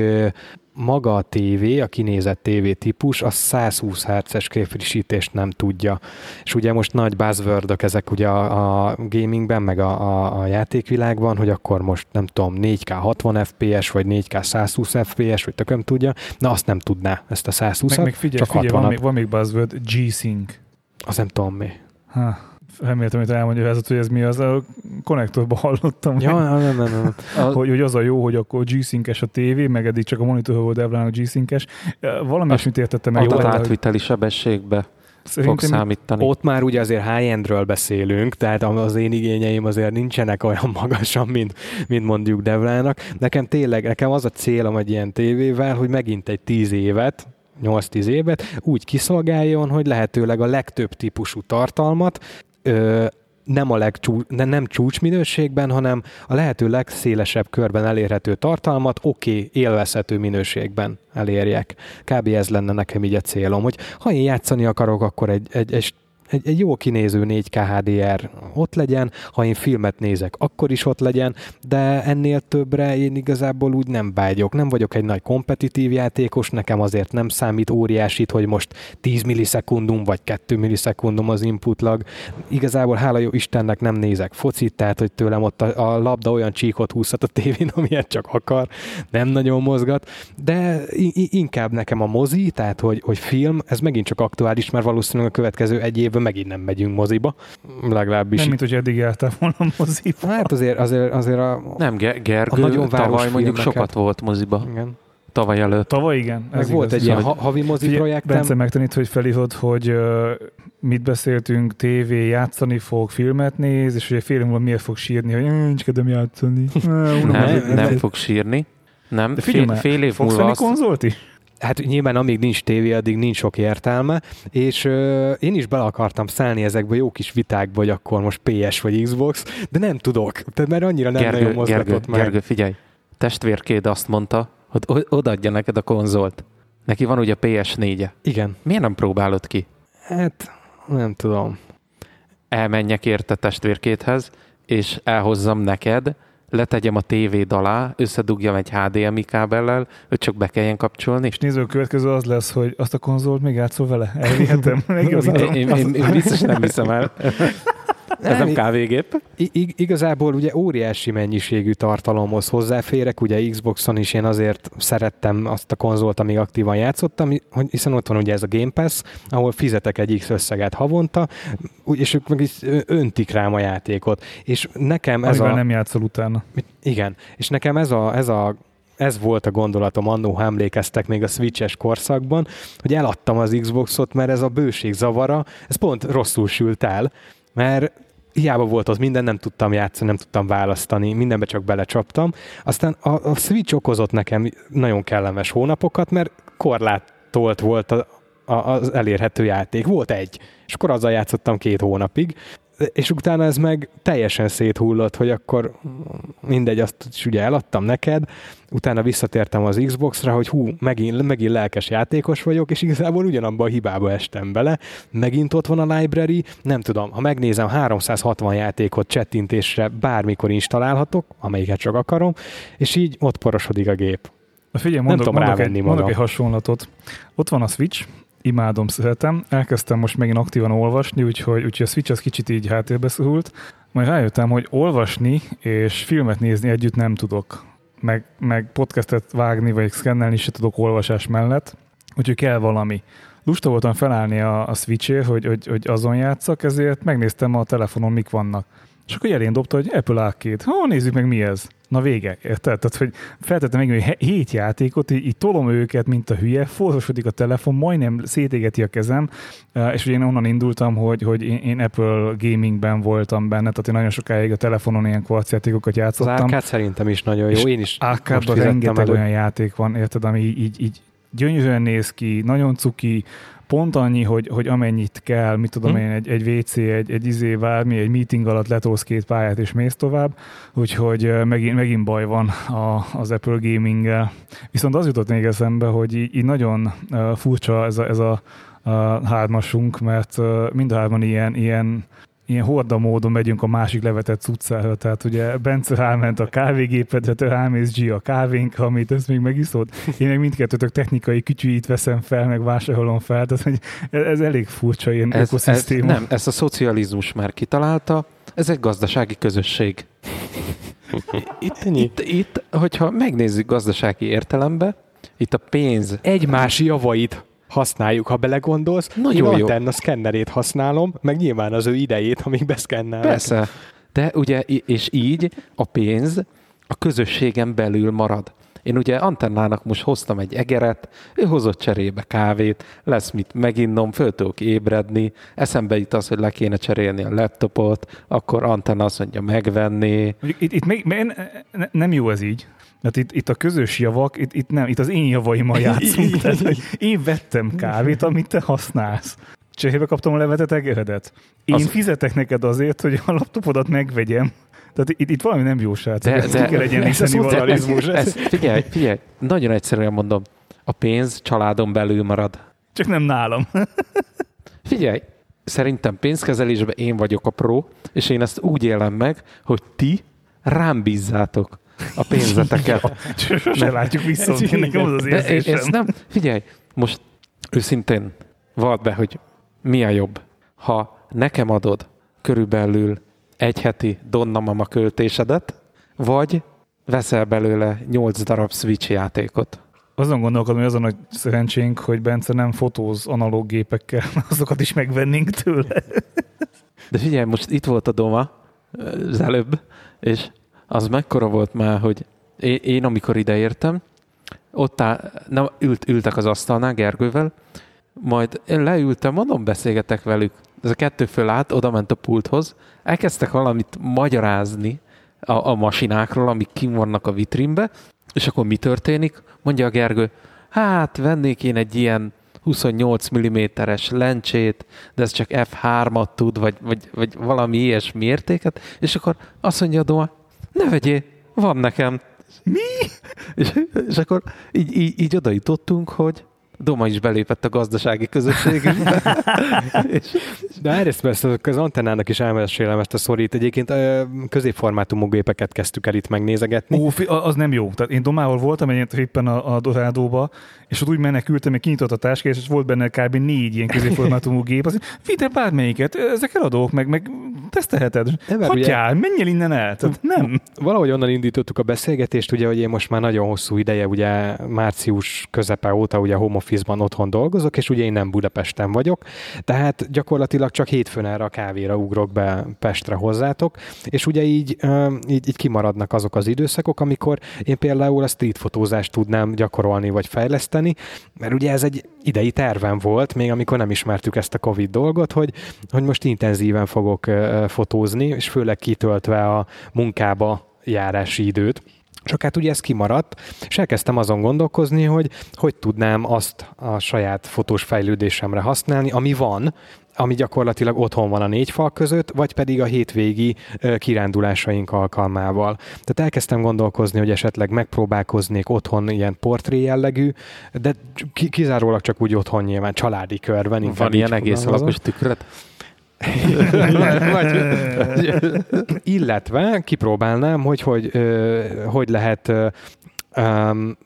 maga a TV, a kinézett TV típus, az 120 Hz-es képfrissítést nem tudja. És ugye most nagy buzzword ezek ugye a, a gamingben, meg a, a, a játékvilágban, hogy akkor most nem tudom, 4K 60 FPS, vagy 4K 120 FPS, vagy tököm tudja, na azt nem tudná, ezt a 120 Meg, meg figyelj, csak figyelj van, 60-at. még, van még buzzword, G-Sync. azt nem tudom mi. Ha, reméltem, hogy elmondja ez, hogy ez mi az. A konnektorban hallottam, Ja, hogy, nem, nem, nem. A, (laughs) hogy, hogy, az a jó, hogy akkor G-Sync-es a tévé, meg eddig csak a monitor volt Devlán a G-Sync-es. Valami ilyesmit értettem meg. adat átviteli sebességbe fog Szerintem számítani. Ott már ugye azért high-endről beszélünk, tehát az én igényeim azért nincsenek olyan (laughs) magasan, mint, mint mondjuk Devlának. Nekem tényleg, nekem az a célom egy ilyen tévével, hogy megint egy tíz évet, 8-10 évet úgy kiszolgáljon, hogy lehetőleg a legtöbb típusú tartalmat ö, nem, a legcsú, ne, nem csúcsminőségben, hanem a lehető legszélesebb körben elérhető tartalmat oké, okay, élvezhető minőségben elérjek. Kb. ez lenne nekem így a célom, hogy ha én játszani akarok, akkor egy, egy, egy egy, egy jó kinéző 4K HDR ott legyen, ha én filmet nézek, akkor is ott legyen, de ennél többre én igazából úgy nem vágyok. Nem vagyok egy nagy kompetitív játékos, nekem azért nem számít óriásit, hogy most 10 millisekundum vagy 2 millisekundum az inputlag. Igazából hála jó Istennek nem nézek focit, tehát hogy tőlem ott a, a labda olyan csíkot húzhat a tévén, (laughs) amilyet csak akar, nem nagyon mozgat, de inkább nekem a mozi, tehát hogy, hogy film, ez megint csak aktuális, mert valószínűleg a következő egy évben megint nem megyünk moziba, legalábbis. nem, mint hogy eddig jártál volna moziba. Hát azért, azért, azért a... Nem, Ge- Gergő A nagyon tavaly mondjuk filmeket. sokat volt moziba. Igen. Tavaly előtt. Tavaly igen. Meg ez volt igaz. egy ilyen ha- havi mozi projektem. Bence megtanít, hogy felhívod, hogy uh, mit beszéltünk, tévé, játszani fog, filmet néz, és ugye fél múlva miért fog sírni, hogy "Ö, nincs kedvem játszani. (laughs) Nem, nem fog sírni. Nem, De fél, figyelj már, fél év Fogsz múlva venni azt, konzolt is? Hát nyilván amíg nincs tévé, addig nincs sok értelme, és ö, én is bele akartam szállni ezekbe jó kis vitákba, hogy akkor most PS vagy Xbox, de nem tudok, tehát mert annyira nem nagyon Gergő, mozgatott Gergő, meg. Gergő, figyelj, testvérkéd azt mondta, hogy odaadja neked a konzolt. Neki van ugye PS4-e. Igen, Miért nem próbálod ki? hát nem tudom. Elmenjek érte testvérkéthez, és elhozzam neked, letegyem a tévéd alá, összedugjam egy HDMI kábellel, hogy csak be kelljen kapcsolni. És néző, a következő az lesz, hogy azt a konzolt még játszol vele? Elvihetem? (laughs) Én, én, én, én biztos nem hiszem el. Ez nem kávégép. Ig- igazából ugye óriási mennyiségű tartalomhoz hozzáférek, ugye Xboxon is én azért szerettem azt a konzolt, amíg aktívan játszottam, hogy hiszen ott van ugye ez a Game Pass, ahol fizetek egy X összeget havonta, és ők meg is öntik rám a játékot. És nekem ez Amivel a... nem játszol utána. Igen, és nekem ez a, ez a ez volt a gondolatom annó, ha emlékeztek még a Switches korszakban, hogy eladtam az Xboxot, mert ez a bőség zavara, ez pont rosszul sült el, mert hiába volt ott minden, nem tudtam játszani, nem tudtam választani, mindenbe csak belecsaptam. Aztán a, a Switch okozott nekem nagyon kellemes hónapokat, mert korlátolt volt a, a, az elérhető játék. Volt egy, és akkor azzal játszottam két hónapig, és utána ez meg teljesen széthullott, hogy akkor mindegy, azt is ugye eladtam neked, utána visszatértem az Xbox-ra, hogy hú, megint, megint lelkes játékos vagyok, és igazából ugyanabba a hibába estem bele. Megint ott van a library, nem tudom, ha megnézem, 360 játékot csettintésre bármikor installálhatok, amelyiket csak akarom, és így ott porosodik a gép. Figyelj, Nem mondok, tudom mondok, rávenni egy, mondok egy hasonlatot. Ott van a Switch, imádom, szeretem. Elkezdtem most megint aktívan olvasni, úgyhogy, úgyhogy a Switch az kicsit így háttérbe szorult. Majd rájöttem, hogy olvasni és filmet nézni együtt nem tudok. Meg, meg podcastet vágni vagy szkennelni se tudok olvasás mellett. Úgyhogy kell valami. Lusta voltam felállni a, a Switchért, hogy, hogy, hogy azon játszak, ezért megnéztem a telefonon, mik vannak. És akkor elén dobta, hogy Apple Arcade. Ha, nézzük meg mi ez. Na vége, érted? Tehát, hogy feltettem meg, hogy hét játékot, így, így tolom őket, mint a hülye, forrosodik a telefon, majdnem szétégeti a kezem, és ugye én onnan indultam, hogy, hogy én, Apple gamingben voltam benne, tehát én nagyon sokáig a telefonon ilyen kvarcjátékokat Az játszottam. árkád szerintem is nagyon jó, én is Arcade-ban rengeteg elő. olyan játék van, érted, ami így, így, így gyönyörűen néz ki, nagyon cuki, pont annyi, hogy, hogy amennyit kell, mit tudom hm. én, egy, egy WC, egy, egy izé, bármi, egy meeting alatt letolsz két pályát és mész tovább, úgyhogy megint, megint baj van a, az Apple gaming-gel. Viszont az jutott még eszembe, hogy így, így nagyon furcsa ez a, ez a, a hármasunk, mert mind a hárman ilyen, ilyen ilyen horda módon megyünk a másik levetett cuccára, tehát ugye Bence elment a kávégépedre, te elmész G a kávénk, amit ezt még megiszod. Én meg mindkettőtök technikai kütyűit veszem fel, meg vásárolom fel, tehát hogy ez elég furcsa ilyen ez, ökoszisztéma. Ez, nem, ezt a szocializmus már kitalálta, ez egy gazdasági közösség. Itt, itt, itt, hogyha megnézzük gazdasági értelembe, itt a pénz... Egymás javait használjuk, ha belegondolsz. Nagyon Én jó. antenna szkennerét használom, meg nyilván az ő idejét, amíg beszkennel. Persze, de ugye, és így a pénz a közösségen belül marad. Én ugye antennának most hoztam egy egeret, ő hozott cserébe kávét, lesz mit meginnom, föl tudok ébredni, eszembe jut az, hogy le kéne cserélni a laptopot, akkor antenna azt mondja megvenni. Itt, itt még, nem jó ez így. Hát itt, itt a közös javak, itt, itt nem, itt az én javaimmal játszunk. (laughs) tehát, hogy én vettem kávét, amit te használsz. Cserébe kaptam a levetet egeredet. Én az... fizetek neked azért, hogy a laptopodat megvegyem. Tehát itt, itt valami nem jó srác. De, de, kell egyenlíteni valarizmus. Ez, ez, figyelj, figyelj, nagyon egyszerűen mondom. A pénz családon belül marad. Csak nem nálam. (laughs) figyelj, szerintem pénzkezelésben én vagyok a pro, és én ezt úgy élem meg, hogy ti rám bízzátok a pénzeteket. (laughs) Sose látjuk viszont, nekem az az érzésem. Ez nem, figyelj, most őszintén vald be, hogy mi a jobb. Ha nekem adod körülbelül egy heti Donna Mama költésedet, vagy veszel belőle 8 darab Switch játékot. Azon gondolkodom, hogy azon a szerencsénk, hogy Bence nem fotóz analóg gépekkel, (laughs) azokat is megvennénk tőle. De figyelj, most itt volt a Doma az előbb, és az mekkora volt már, hogy én, én amikor ideértem, ott áll, na, ült, ültek az asztalnál Gergővel, majd én leültem, mondom, beszélgetek velük. Ez a kettő föl át, oda ment a pulthoz, elkezdtek valamit magyarázni a, a masinákról, amik kim vannak a vitrínbe, és akkor mi történik? Mondja a Gergő, hát vennék én egy ilyen 28 mm-es lencsét, de ez csak F3-at tud, vagy, vagy, vagy valami ilyesmi értéket, és akkor azt mondja a ne vegyél, van nekem. Mi? És, és akkor így, így, így oda jutottunk, hogy Doma is belépett a gazdasági közösségünkbe. (laughs) De persze az antennának is elmesélem ezt a szorít. Egyébként középformátumú gépeket kezdtük el itt megnézegetni. Ó, az nem jó. Tehát én Domával voltam egy éppen a, a Dorádóba, és ott úgy menekültem, hogy kinyitott a táskát, és volt benne kb. négy ilyen középformátumú gép. Azt vidd bármelyiket, ezek eladók, meg, meg tesztelheted. Hagyjál, menj el innen el. Tehát nem. Valahogy onnan indítottuk a beszélgetést, ugye, hogy én most már nagyon hosszú ideje, ugye március közepe óta ugye home office-ban otthon dolgozok, és ugye én nem Budapesten vagyok, tehát gyakorlatilag csak hétfőn erre a kávéra ugrok be Pestre hozzátok, és ugye így, így, így kimaradnak azok az időszakok, amikor én például a street fotózást tudnám gyakorolni vagy fejleszteni, mert ugye ez egy idei tervem volt, még amikor nem ismertük ezt a Covid dolgot, hogy, hogy most intenzíven fogok fotózni, és főleg kitöltve a munkába járási időt. Csak hát ugye ez kimaradt, és elkezdtem azon gondolkozni, hogy hogy tudnám azt a saját fotós fejlődésemre használni, ami van, ami gyakorlatilag otthon van a négy fal között, vagy pedig a hétvégi kirándulásaink alkalmával. Tehát elkezdtem gondolkozni, hogy esetleg megpróbálkoznék otthon ilyen portré jellegű, de kizárólag csak úgy otthon nyilván családi körben. Van ilyen egész alapos tükröt? (laughs) (laughs) illetve kipróbálnám, hogy hogy, hogy lehet um,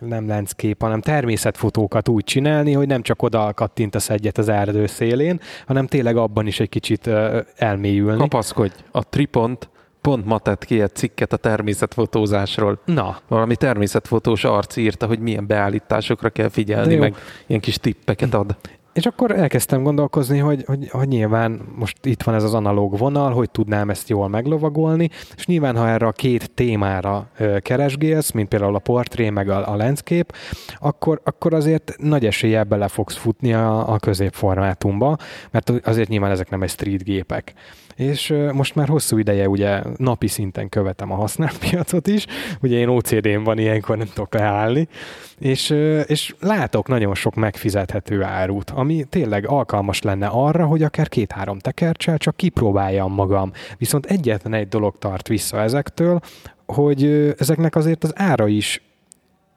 nem lenckép, hanem természetfotókat úgy csinálni, hogy nem csak oda kattintasz egyet az erdő szélén, hanem tényleg abban is egy kicsit uh, elmélyülni. Kapaszkodj, a tripont pont ma tett ki egy cikket a természetfotózásról. Na. Valami természetfotós arc írta, hogy milyen beállításokra kell figyelni, meg ilyen kis tippeket ad. És akkor elkezdtem gondolkozni, hogy, hogy, hogy nyilván most itt van ez az analóg vonal, hogy tudnám ezt jól meglovagolni, és nyilván, ha erre a két témára keresgélsz, mint például a portré, meg a, a landscape, akkor, akkor azért nagy eséllyel bele fogsz futni a, a középformátumba, mert azért nyilván ezek nem egy street gépek és most már hosszú ideje ugye napi szinten követem a használt piacot is, ugye én OCD-n van ilyenkor, nem tudok leállni, és, és látok nagyon sok megfizethető árut, ami tényleg alkalmas lenne arra, hogy akár két-három tekercsel csak kipróbáljam magam. Viszont egyetlen egy dolog tart vissza ezektől, hogy ezeknek azért az ára is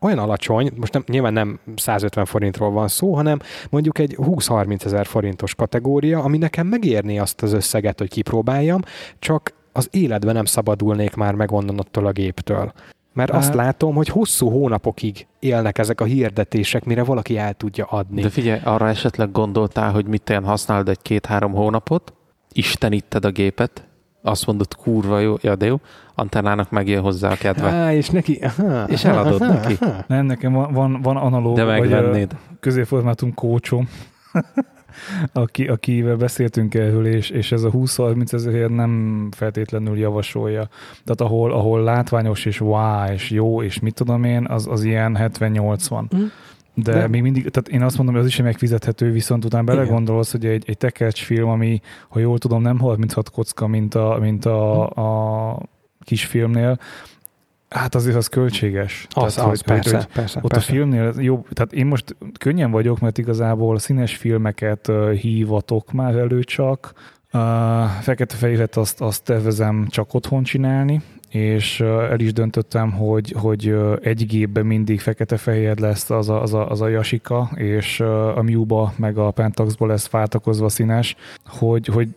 olyan alacsony, most nem, nyilván nem 150 forintról van szó, hanem mondjuk egy 20-30 ezer forintos kategória, ami nekem megérni azt az összeget, hogy kipróbáljam, csak az életben nem szabadulnék már meg onnan attól a géptől. Mert hát. azt látom, hogy hosszú hónapokig élnek ezek a hirdetések, mire valaki el tudja adni. De figyelj, arra esetleg gondoltál, hogy mit használod egy két-három hónapot, isteníted a gépet, azt mondod, kurva jó, ja, de jó, antennának megjön hozzá a kedve. Há, és neki, aha, és eladod aha, neki. Aha. Nem, nekem van, van, van analóg, de megvennéd. vagy középformátum kócsom, (laughs) aki, akivel beszéltünk erről, és, és ez a 20-30 ezért nem feltétlenül javasolja. Tehát ahol, ahol látványos, és wow, és jó, és mit tudom én, az, az ilyen 70-80. Mm. De, de? még mindig, tehát én azt mondom, hogy az is megfizethető, viszont utána belegondolsz, hogy egy, egy tekercs film, ami, ha jól tudom, nem 36 kocka, mint a, mint a, a kisfilmnél, Hát azért az költséges. Az, tehát, az, hogy, persze, hogy, persze, Ott persze. a filmnél jobb, tehát én most könnyen vagyok, mert igazából színes filmeket hívatok már elő csak, uh, fekete-fehéret azt, azt tervezem csak otthon csinálni, és el is döntöttem, hogy, hogy egy gépben mindig fekete-fehér lesz az a, az, a, az a Yasika, és a Miuba meg a Pentaxból lesz váltakozva színes, hogy, hogy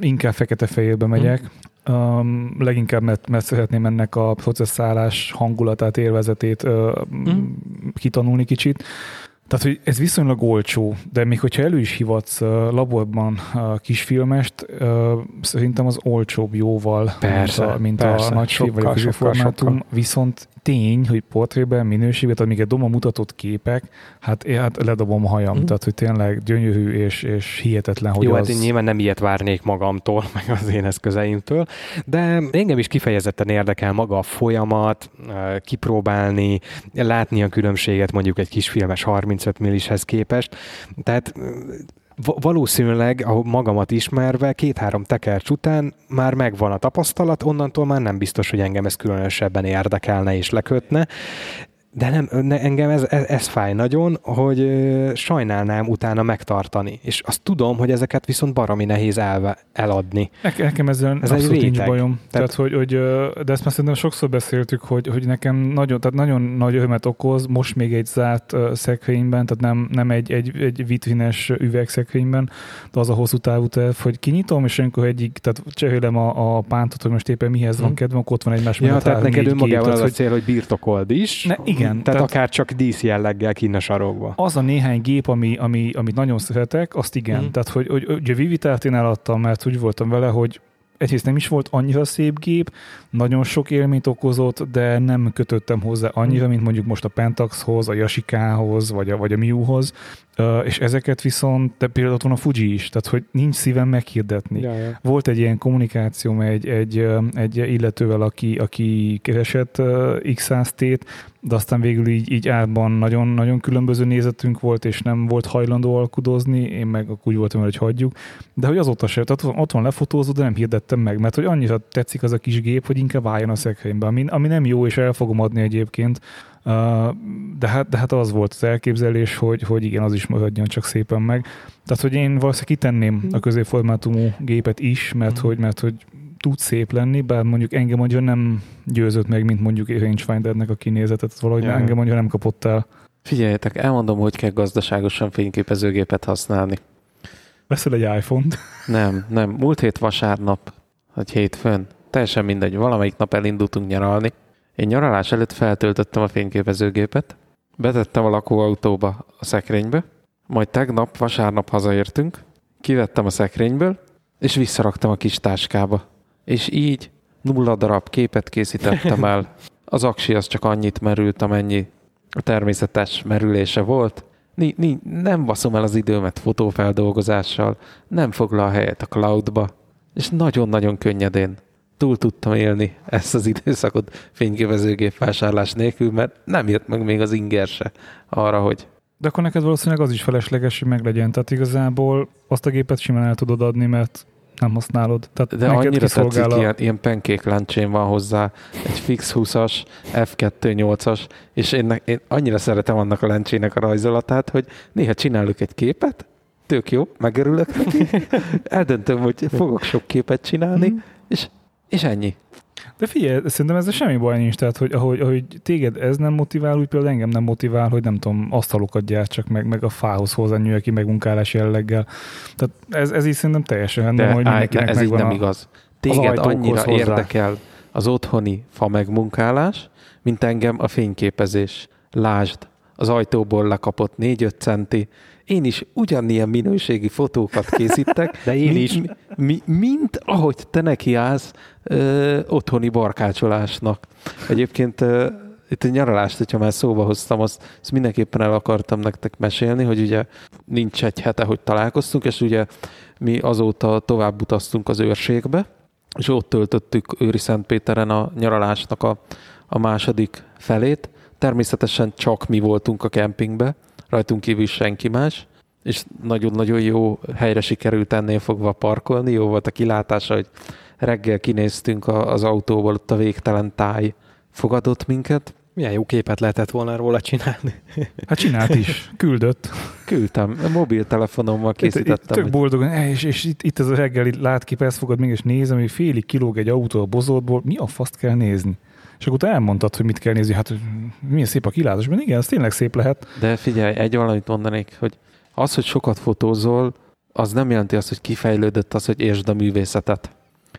inkább fekete-fehérbe megyek. Hmm. Um, leginkább, mert, mert szeretném ennek a processzálás hangulatát, élvezetét uh, hmm. kitanulni kicsit. Tehát, hogy ez viszonylag olcsó, de még hogyha elő is hivatsz laborban kisfilmest, szerintem az olcsóbb jóval, persze, mint a, mint persze, a nagy sokkal, vagy a középformátum, viszont tény, hogy portrében, minőségben, egy doma mutatott képek, hát, én, hát ledobom a hajam, mm. tehát hogy tényleg gyönyörű és, és hihetetlen, hogy Jó, az... hát én nyilván nem ilyet várnék magamtól, (laughs) meg az én eszközeimtől, de engem is kifejezetten érdekel maga a folyamat, kipróbálni, látni a különbséget mondjuk egy kisfilmes 35 millishez képest, tehát valószínűleg, a magamat ismerve, két-három tekercs után már megvan a tapasztalat, onnantól már nem biztos, hogy engem ez különösebben érdekelne és lekötne, de nem, ne, engem ez, ez, ez fáj nagyon, hogy ö, sajnálnám utána megtartani. És azt tudom, hogy ezeket viszont baromi nehéz elve, eladni. Nekem ezzel ez abszolút nincs bajom. Tehát, tehát hogy, hogy, de ezt már szerintem sokszor beszéltük, hogy, hogy nekem nagyon, tehát nagyon nagy örömet okoz, most még egy zárt uh, szekrényben, tehát nem, nem egy, egy, egy vitrines üvegszekrényben, de az a hosszú távú terv, hogy kinyitom, és amikor egyik, tehát cserélem a, a pántot, hogy most éppen mihez van mhm. kedvem, akkor ott van egymás ja, tehát neked önmagában az a cél, hogy birtokold is. Ne, igen, igen. Tehát, tehát akár csak dísz jelleggel kinn a sarokba. Az a néhány gép, ami, ami, amit nagyon szeretek, azt igen. Mm. Tehát, hogy, hogy, hogy a Vivitát én eladtam, mert úgy voltam vele, hogy egyrészt nem is volt annyira szép gép, nagyon sok élményt okozott, de nem kötöttem hozzá annyira, mint mondjuk most a Pentaxhoz, a Yashikához, vagy a, vagy a Miuhoz, uh, és ezeket viszont, de például ott van a Fuji is, tehát hogy nincs szívem meghirdetni. Ja, ja. Volt egy ilyen kommunikációm egy, egy, egy illetővel, aki, aki keresett uh, x t de aztán végül így, így árban nagyon, nagyon különböző nézetünk volt, és nem volt hajlandó alkudozni, én meg úgy voltam, hogy hagyjuk. De hogy azóta se, tehát ott van lefotózó, de nem hirdettem meg, mert hogy annyira tetszik az a kis gép, hogy inkább álljon a szekrénybe, ami, ami nem jó, és el fogom adni egyébként, de hát, de hát az volt az elképzelés, hogy, hogy igen, az is maradjon csak szépen meg. Tehát, hogy én valószínűleg kitenném a középformátumú gépet is, mert hogy, mert hogy tud szép lenni, bár mondjuk engem mondja nem győzött meg, mint mondjuk Rangefindernek a kinézetet, valahogy ja. engem mondja nem kapott el. Figyeljetek, elmondom, hogy kell gazdaságosan fényképezőgépet használni. Veszel egy iPhone-t? (laughs) Nem, nem. Múlt hét vasárnap, vagy hétfőn, teljesen mindegy, valamelyik nap elindultunk nyaralni. Én nyaralás előtt feltöltöttem a fényképezőgépet, betettem a lakóautóba a szekrénybe, majd tegnap, vasárnap hazaértünk, kivettem a szekrényből, és visszaraktam a kis táskába. És így nulla darab képet készítettem el. Az aksi az csak annyit merült, amennyi a természetes merülése volt. Ni, ni, nem baszom el az időmet fotófeldolgozással, nem foglal helyet a cloudba, és nagyon-nagyon könnyedén túl tudtam élni ezt az időszakot fényképezőgép vásárlás nélkül, mert nem jött meg még az inger se arra, hogy de akkor neked valószínűleg az is felesleges, hogy meglegyen. Tehát igazából azt a gépet simán el tudod adni, mert nem használod. Tehát De annyira kiszolgál tetszik, a- ilyen, ilyen pancake láncsén van hozzá, egy fix 20-as, F2 8-as, és én, én annyira szeretem annak a lencsének a rajzolatát, hogy néha csinálok egy képet, tök jó, megörülök neki, (laughs) eldöntöm, hogy fogok sok képet csinálni, Mhm. és, és ennyi. De figyelj, szerintem ezzel semmi baj nincs, tehát hogy ahogy, ahogy téged ez nem motivál, úgy például engem nem motivál, hogy nem tudom, asztalokat gyártsak meg, meg a fához hozzányúljak ki megmunkálás jelleggel. Tehát ez, ez így szerintem teljesen rendben, hogy mindenkinek ez így nem a... igaz. Téged annyira hozzá. érdekel az otthoni fa megmunkálás, mint engem a fényképezés. Lásd, az ajtóból lekapott 4-5 centi. Én is ugyanilyen minőségi fotókat készítek, De én mi, is. Mi, mi, mint ahogy te nekiállsz ö, otthoni barkácsolásnak. Egyébként ö, itt a nyaralást, hogyha már szóba hoztam, azt, azt mindenképpen el akartam nektek mesélni, hogy ugye nincs egy hete, hogy találkoztunk, és ugye mi azóta tovább utaztunk az őrségbe, és ott töltöttük Őri Szentpéteren a nyaralásnak a, a második felét. Természetesen csak mi voltunk a kempingbe, rajtunk kívül senki más, és nagyon-nagyon jó helyre sikerült ennél fogva parkolni. Jó volt a kilátása, hogy reggel kinéztünk a- az autóból, ott a végtelen táj fogadott minket. Milyen jó képet lehetett volna róla csinálni. (laughs) Hát csinált is, küldött. Küldtem, a mobiltelefonommal Itt, itt, készítettem. tök hogy- boldogan, eh, és, és itt, itt ez a reggeli látkép, ezt fogod még, és nézem, hogy félig kilóg egy autó a bozótból, mi a faszt kell nézni? És akkor te elmondtad, hogy mit kell nézni, hát hogy milyen szép a kilátás, mert igen, ez tényleg szép lehet. De figyelj, egy valamit mondanék, hogy az, hogy sokat fotózol, az nem jelenti azt, hogy kifejlődött az, hogy értsd a művészetet.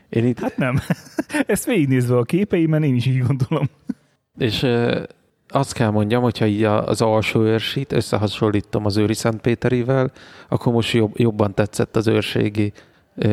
Én itt, Hát nem. (laughs) Ezt végignézve a képeimen én is így gondolom. és azt kell mondjam, hogyha így az alsó őrsít összehasonlítom az őri Szentpéterivel, akkor most jobb, jobban tetszett az őrségi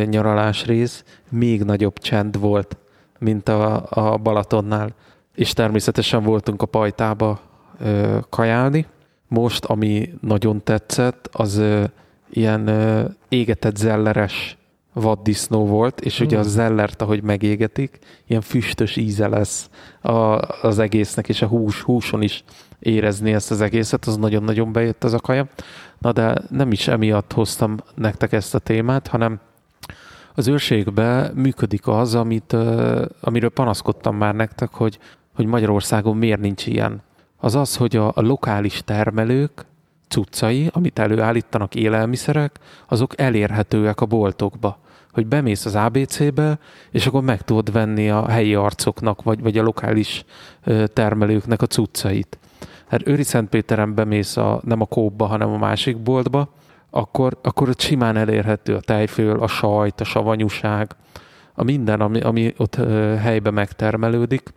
nyaralás rész, még nagyobb csend volt, mint a, a Balatonnál. És természetesen voltunk a pajtába ö, kajálni. Most, ami nagyon tetszett, az ö, ilyen ö, égetett zelleres vaddisznó volt, és ugye a Mm. zellert, ahogy megégetik, ilyen füstös íze lesz a, az egésznek, és a hús, húson is érezni ezt az egészet, az nagyon-nagyon bejött az a kaja. Na de nem is emiatt hoztam nektek ezt a témát, hanem az őrségben működik az, amit, amiről panaszkodtam már nektek, hogy, hogy Magyarországon miért nincs ilyen. Az az, hogy a, a lokális termelők cuccai, amit előállítanak élelmiszerek, azok elérhetőek a boltokba. Hogy bemész az ABC-be, és akkor meg tudod venni a helyi arcoknak, vagy, vagy a lokális termelőknek a cuccait. Hát Őri Szentpéteren bemész a, nem a kóba, hanem a másik boltba, akkor, akkor ott simán elérhető a tejföl, a sajt, a savanyúság, a minden, ami, ami ott ö, helyben megtermelődik,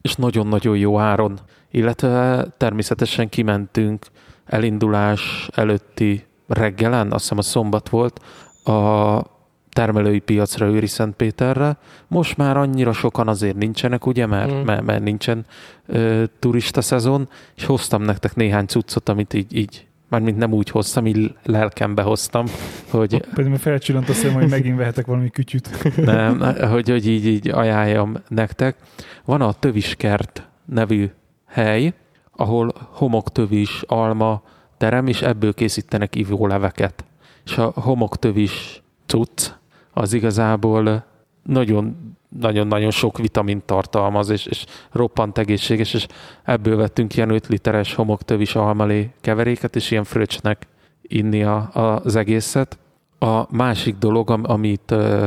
és nagyon-nagyon jó áron. Illetve természetesen kimentünk elindulás előtti reggelen, azt hiszem a szombat volt, a termelői piacra Őri Szentpéterre. Most már annyira sokan azért nincsenek, ugye, mert, mm. mert, mert nincsen ö, turista szezon, és hoztam nektek néhány cuccot, amit így, így mármint nem úgy hoztam, így lelkembe hoztam, hogy Pedig már felcsillant a szemem, hogy megint vehetek valami kütyüt. nem, hogy, hogy így, így ajánljam nektek. Van a Töviskert nevű hely, ahol homoktövis, alma, terem, és ebből készítenek ivóleveket. És a homoktövis cucc az igazából nagyon nagyon-nagyon sok vitamint tartalmaz, és, és roppant egészséges, és ebből vettünk ilyen 5 literes homoktövis almalé keveréket, és ilyen fröccsnek inni a, az egészet. A másik dolog, am- amit ö,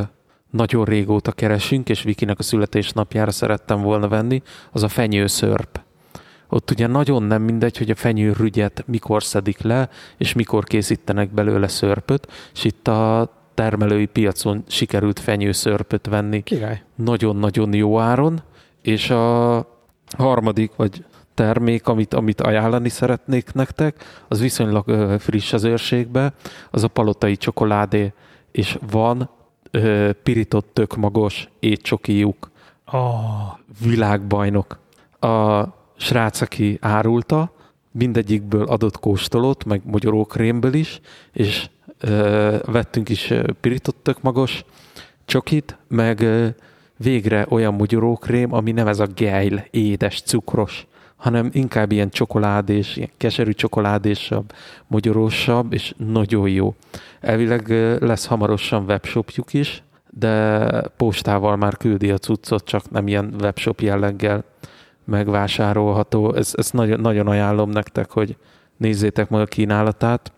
nagyon régóta keresünk, és Vikinek a születésnapjára szerettem volna venni, az a fenyőszörp. Ott ugye nagyon nem mindegy, hogy a fenyőrügyet mikor szedik le, és mikor készítenek belőle szörpöt, és itt a termelői piacon sikerült fenyőszörpöt venni Király. nagyon-nagyon jó áron, és a harmadik vagy termék, amit, amit ajánlani szeretnék nektek, az viszonylag ö, friss az őrségbe, az a palotai csokoládé, és van ö, pirított tökmagos étcsokijuk, Oh, világbajnok. A srác, aki árulta, mindegyikből adott kóstolót, meg mogyorókrémből is, és vettünk is pirított tökmagos csokit, meg végre olyan mogyorókrém, ami nem ez a gejl, édes, cukros, hanem inkább ilyen csokoládés, ilyen keserű csokoládésabb, mogyorósabb, és nagyon jó. Elvileg lesz hamarosan webshopjuk is, de postával már küldi a cuccot, csak nem ilyen webshop jelleggel megvásárolható. Ezt, ezt nagyon, nagyon ajánlom nektek, hogy nézzétek meg a kínálatát.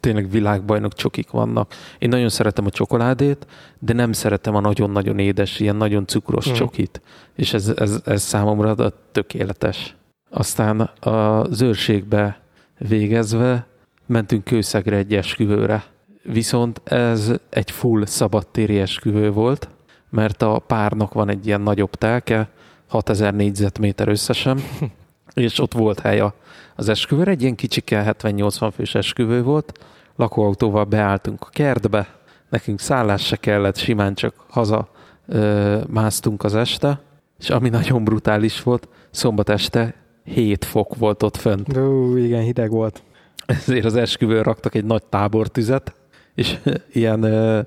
Tényleg világbajnok csokik vannak. Én nagyon szeretem a csokoládét, de nem szeretem a nagyon-nagyon édes, ilyen nagyon cukros hmm. csokit. És ez, ez, ez számomra tökéletes. Aztán a zőrségbe végezve mentünk Kőszegre egy esküvőre. Viszont ez egy full szabadtéri esküvő volt, mert a párnak van egy ilyen nagyobb telke, 6000 négyzetméter összesen, (laughs) és ott volt hely az esküvőre, egy ilyen kicsike 70-80 fős esküvő volt, lakóautóval beálltunk a kertbe, nekünk szállás se kellett, simán csak haza ö, másztunk az este, és ami nagyon brutális volt, szombat este 7 fok volt ott fönt. Ó, igen, hideg volt. Ezért az esküvőn raktak egy nagy tábortüzet, és ilyen ö,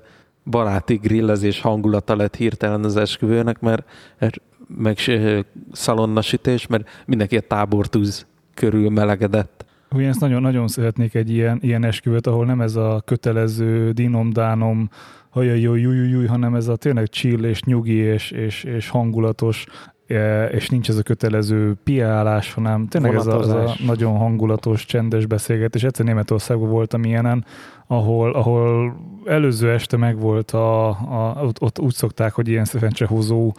baráti grillezés hangulata lett hirtelen az esküvőnek, mert meg szalonnasítés, mert mindenki a tábortűz körül melegedett. Ugyan ezt nagyon-nagyon szeretnék egy ilyen, ilyen esküvőt, ahol nem ez a kötelező dinom-dánom, hajaj, jó, jó, jó, hanem ez a tényleg chill és nyugi és, és, és hangulatos, és nincs ez a kötelező piálás, hanem tényleg ez a, ez a nagyon hangulatos, csendes beszélgetés. Egyszer Németországban voltam ilyenen, ahol, ahol előző este megvolt a, a ott, ott úgy szokták, hogy ilyen szerencsehozó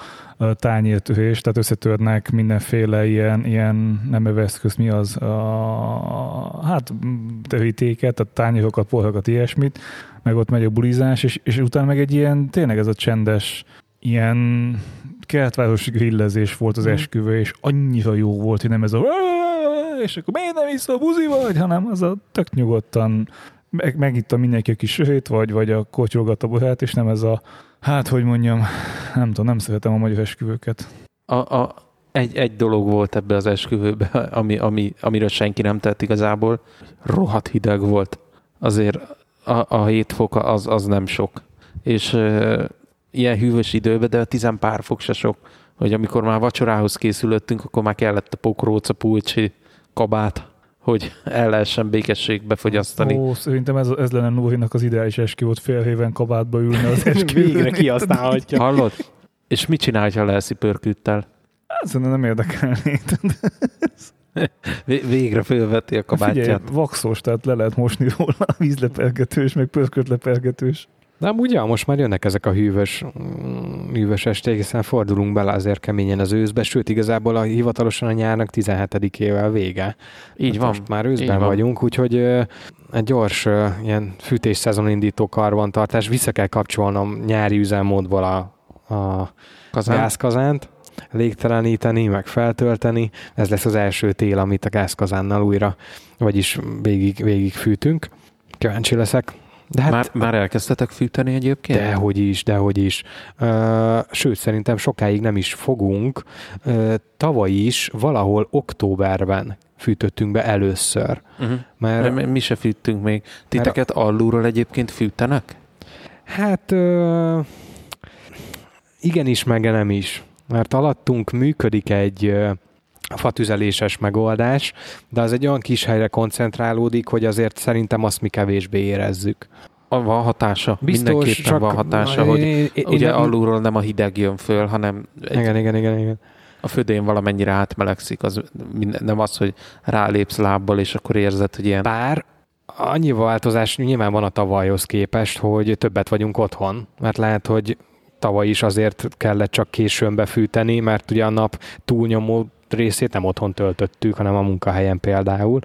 tányértörés, tehát összetörnek mindenféle ilyen, ilyen nem eszköz, mi az, a, hát terítéket, a tányérokat, porhakat, ilyesmit, meg ott megy a bulizás, és, és utána meg egy ilyen, tényleg ez a csendes, ilyen keletvárosi grillezés volt az mm. esküvő, és annyira jó volt, hogy nem ez a és akkor miért nem iszol buzi vagy, hanem az a tök nyugodtan meg, megitta mindenki a kis söhét, vagy, vagy a kotyolgat a borát, és nem ez a, hát hogy mondjam, nem tudom, nem szeretem a magyar esküvőket. A, a, egy, egy dolog volt ebbe az esküvőbe, ami, ami, amiről senki nem tett igazából, rohadt hideg volt. Azért a, a hét fok az, az nem sok. És ilyen hűvös időben, de a tizen pár fok se sok, hogy amikor már vacsorához készülöttünk, akkor már kellett a pokróca, pulcsi, kabát, hogy el lehessen békességbe fogyasztani. Ó, szerintem ez, ez lenne Nórinak az ideális eskü, volt fél éven kabátba ülni az (laughs) eskü. Végre kihasználhatja. Hallod? És mit csinálj, ha leeszi pörküttel? Hát szerintem nem érdekelné. Végre fölveti a kabátját. Figyelj, vaxos, tehát le lehet mosni róla a vízlepergetős, meg pörkötlepergetős. De amúgy ja, most már jönnek ezek a hűvös, mm, hűvös esték, hiszen fordulunk bele azért keményen az őszbe, sőt igazából a hivatalosan a nyárnak 17-ével vége. Így hát van. Most már őszben vagyunk, úgyhogy egy gyors ilyen fűtés indító karbantartás, vissza kell kapcsolnom nyári üzemmódból a, a Kazán. gázkazánt, légteleníteni, meg feltölteni. Ez lesz az első tél, amit a gázkazánnal újra, vagyis végig, végig fűtünk. Kíváncsi leszek, de hát, már, már elkezdtetek fűteni egyébként? Dehogy is, dehogy is. Sőt, szerintem sokáig nem is fogunk. Tavaly is valahol októberben fűtöttünk be először. Uh-huh. Mert, mert mi se fűtünk még. Titeket mert, alulról egyébként fűtenek? Hát uh, igenis, meg nem is. Mert alattunk működik egy fatüzeléses megoldás, de az egy olyan kis helyre koncentrálódik, hogy azért szerintem azt mi kevésbé érezzük. Van hatása, Biztos, mindenképpen csak van hatása, hogy én, én, ugye én, alulról nem a hideg jön föl, hanem egy, igen, igen, igen, igen. a födén valamennyire átmelegszik, az nem az, hogy rálépsz lábbal, és akkor érzed, hogy ilyen... Bár annyi változás nyilván van a tavalyhoz képest, hogy többet vagyunk otthon, mert lehet, hogy tavaly is azért kellett csak későn befűteni, mert ugye a nap túlnyomó részét nem otthon töltöttük, hanem a munkahelyen például.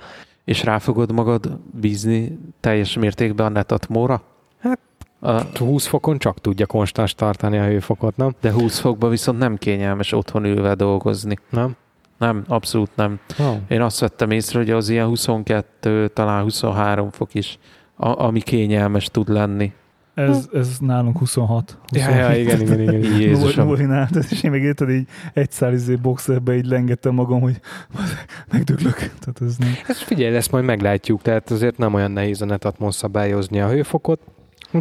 És rá fogod magad bízni teljes mértékben a netatmóra? Hát a 20 fokon csak tudja konstans tartani a hőfokot, nem? De 20 fokban viszont nem kényelmes otthon ülve dolgozni. Nem? Nem, abszolút nem. Oh. Én azt vettem észre, hogy az ilyen 22, talán 23 fok is, a, ami kényelmes tud lenni. Ez, ez nálunk 26. 27. Ja, ja, igen, igen, igen. igen. (laughs) Jézusom. Nulinál, és én meg érted, így egy izé boxerbe így lengettem magam, hogy (laughs) megdöglök. Tehát ez nem. Ez figyelj, ezt majd meglátjuk, tehát azért nem olyan nehéz a netatmon szabályozni a hőfokot.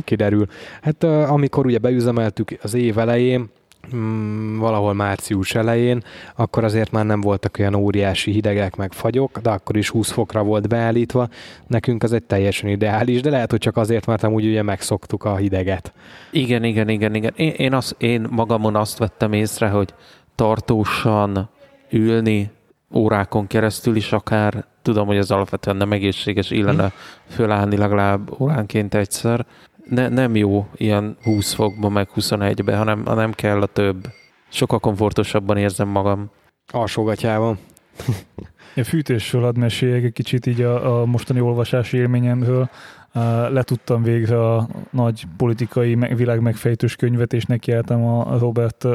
Kiderül. Hát amikor ugye beüzemeltük az év elején, mm, valahol március elején, akkor azért már nem voltak olyan óriási hidegek meg fagyok, de akkor is 20 fokra volt beállítva. Nekünk az egy teljesen ideális, de lehet, hogy csak azért, mert amúgy ugye megszoktuk a hideget. Igen, igen, igen, igen. Én, én, az, én magamon azt vettem észre, hogy tartósan ülni órákon keresztül is akár, tudom, hogy ez alapvetően nem egészséges, illene fölállni legalább óránként egyszer, ne, nem jó ilyen 20 fokban, meg 21-ben, hanem, hanem kell a több. Sokkal komfortosabban érzem magam. Alsógatyában. (laughs) A fűtésről hadd meséljek egy kicsit így a, a mostani olvasási élményemről. letudtam végre a nagy politikai világ megfejtős könyvet, és nekiálltam a Robert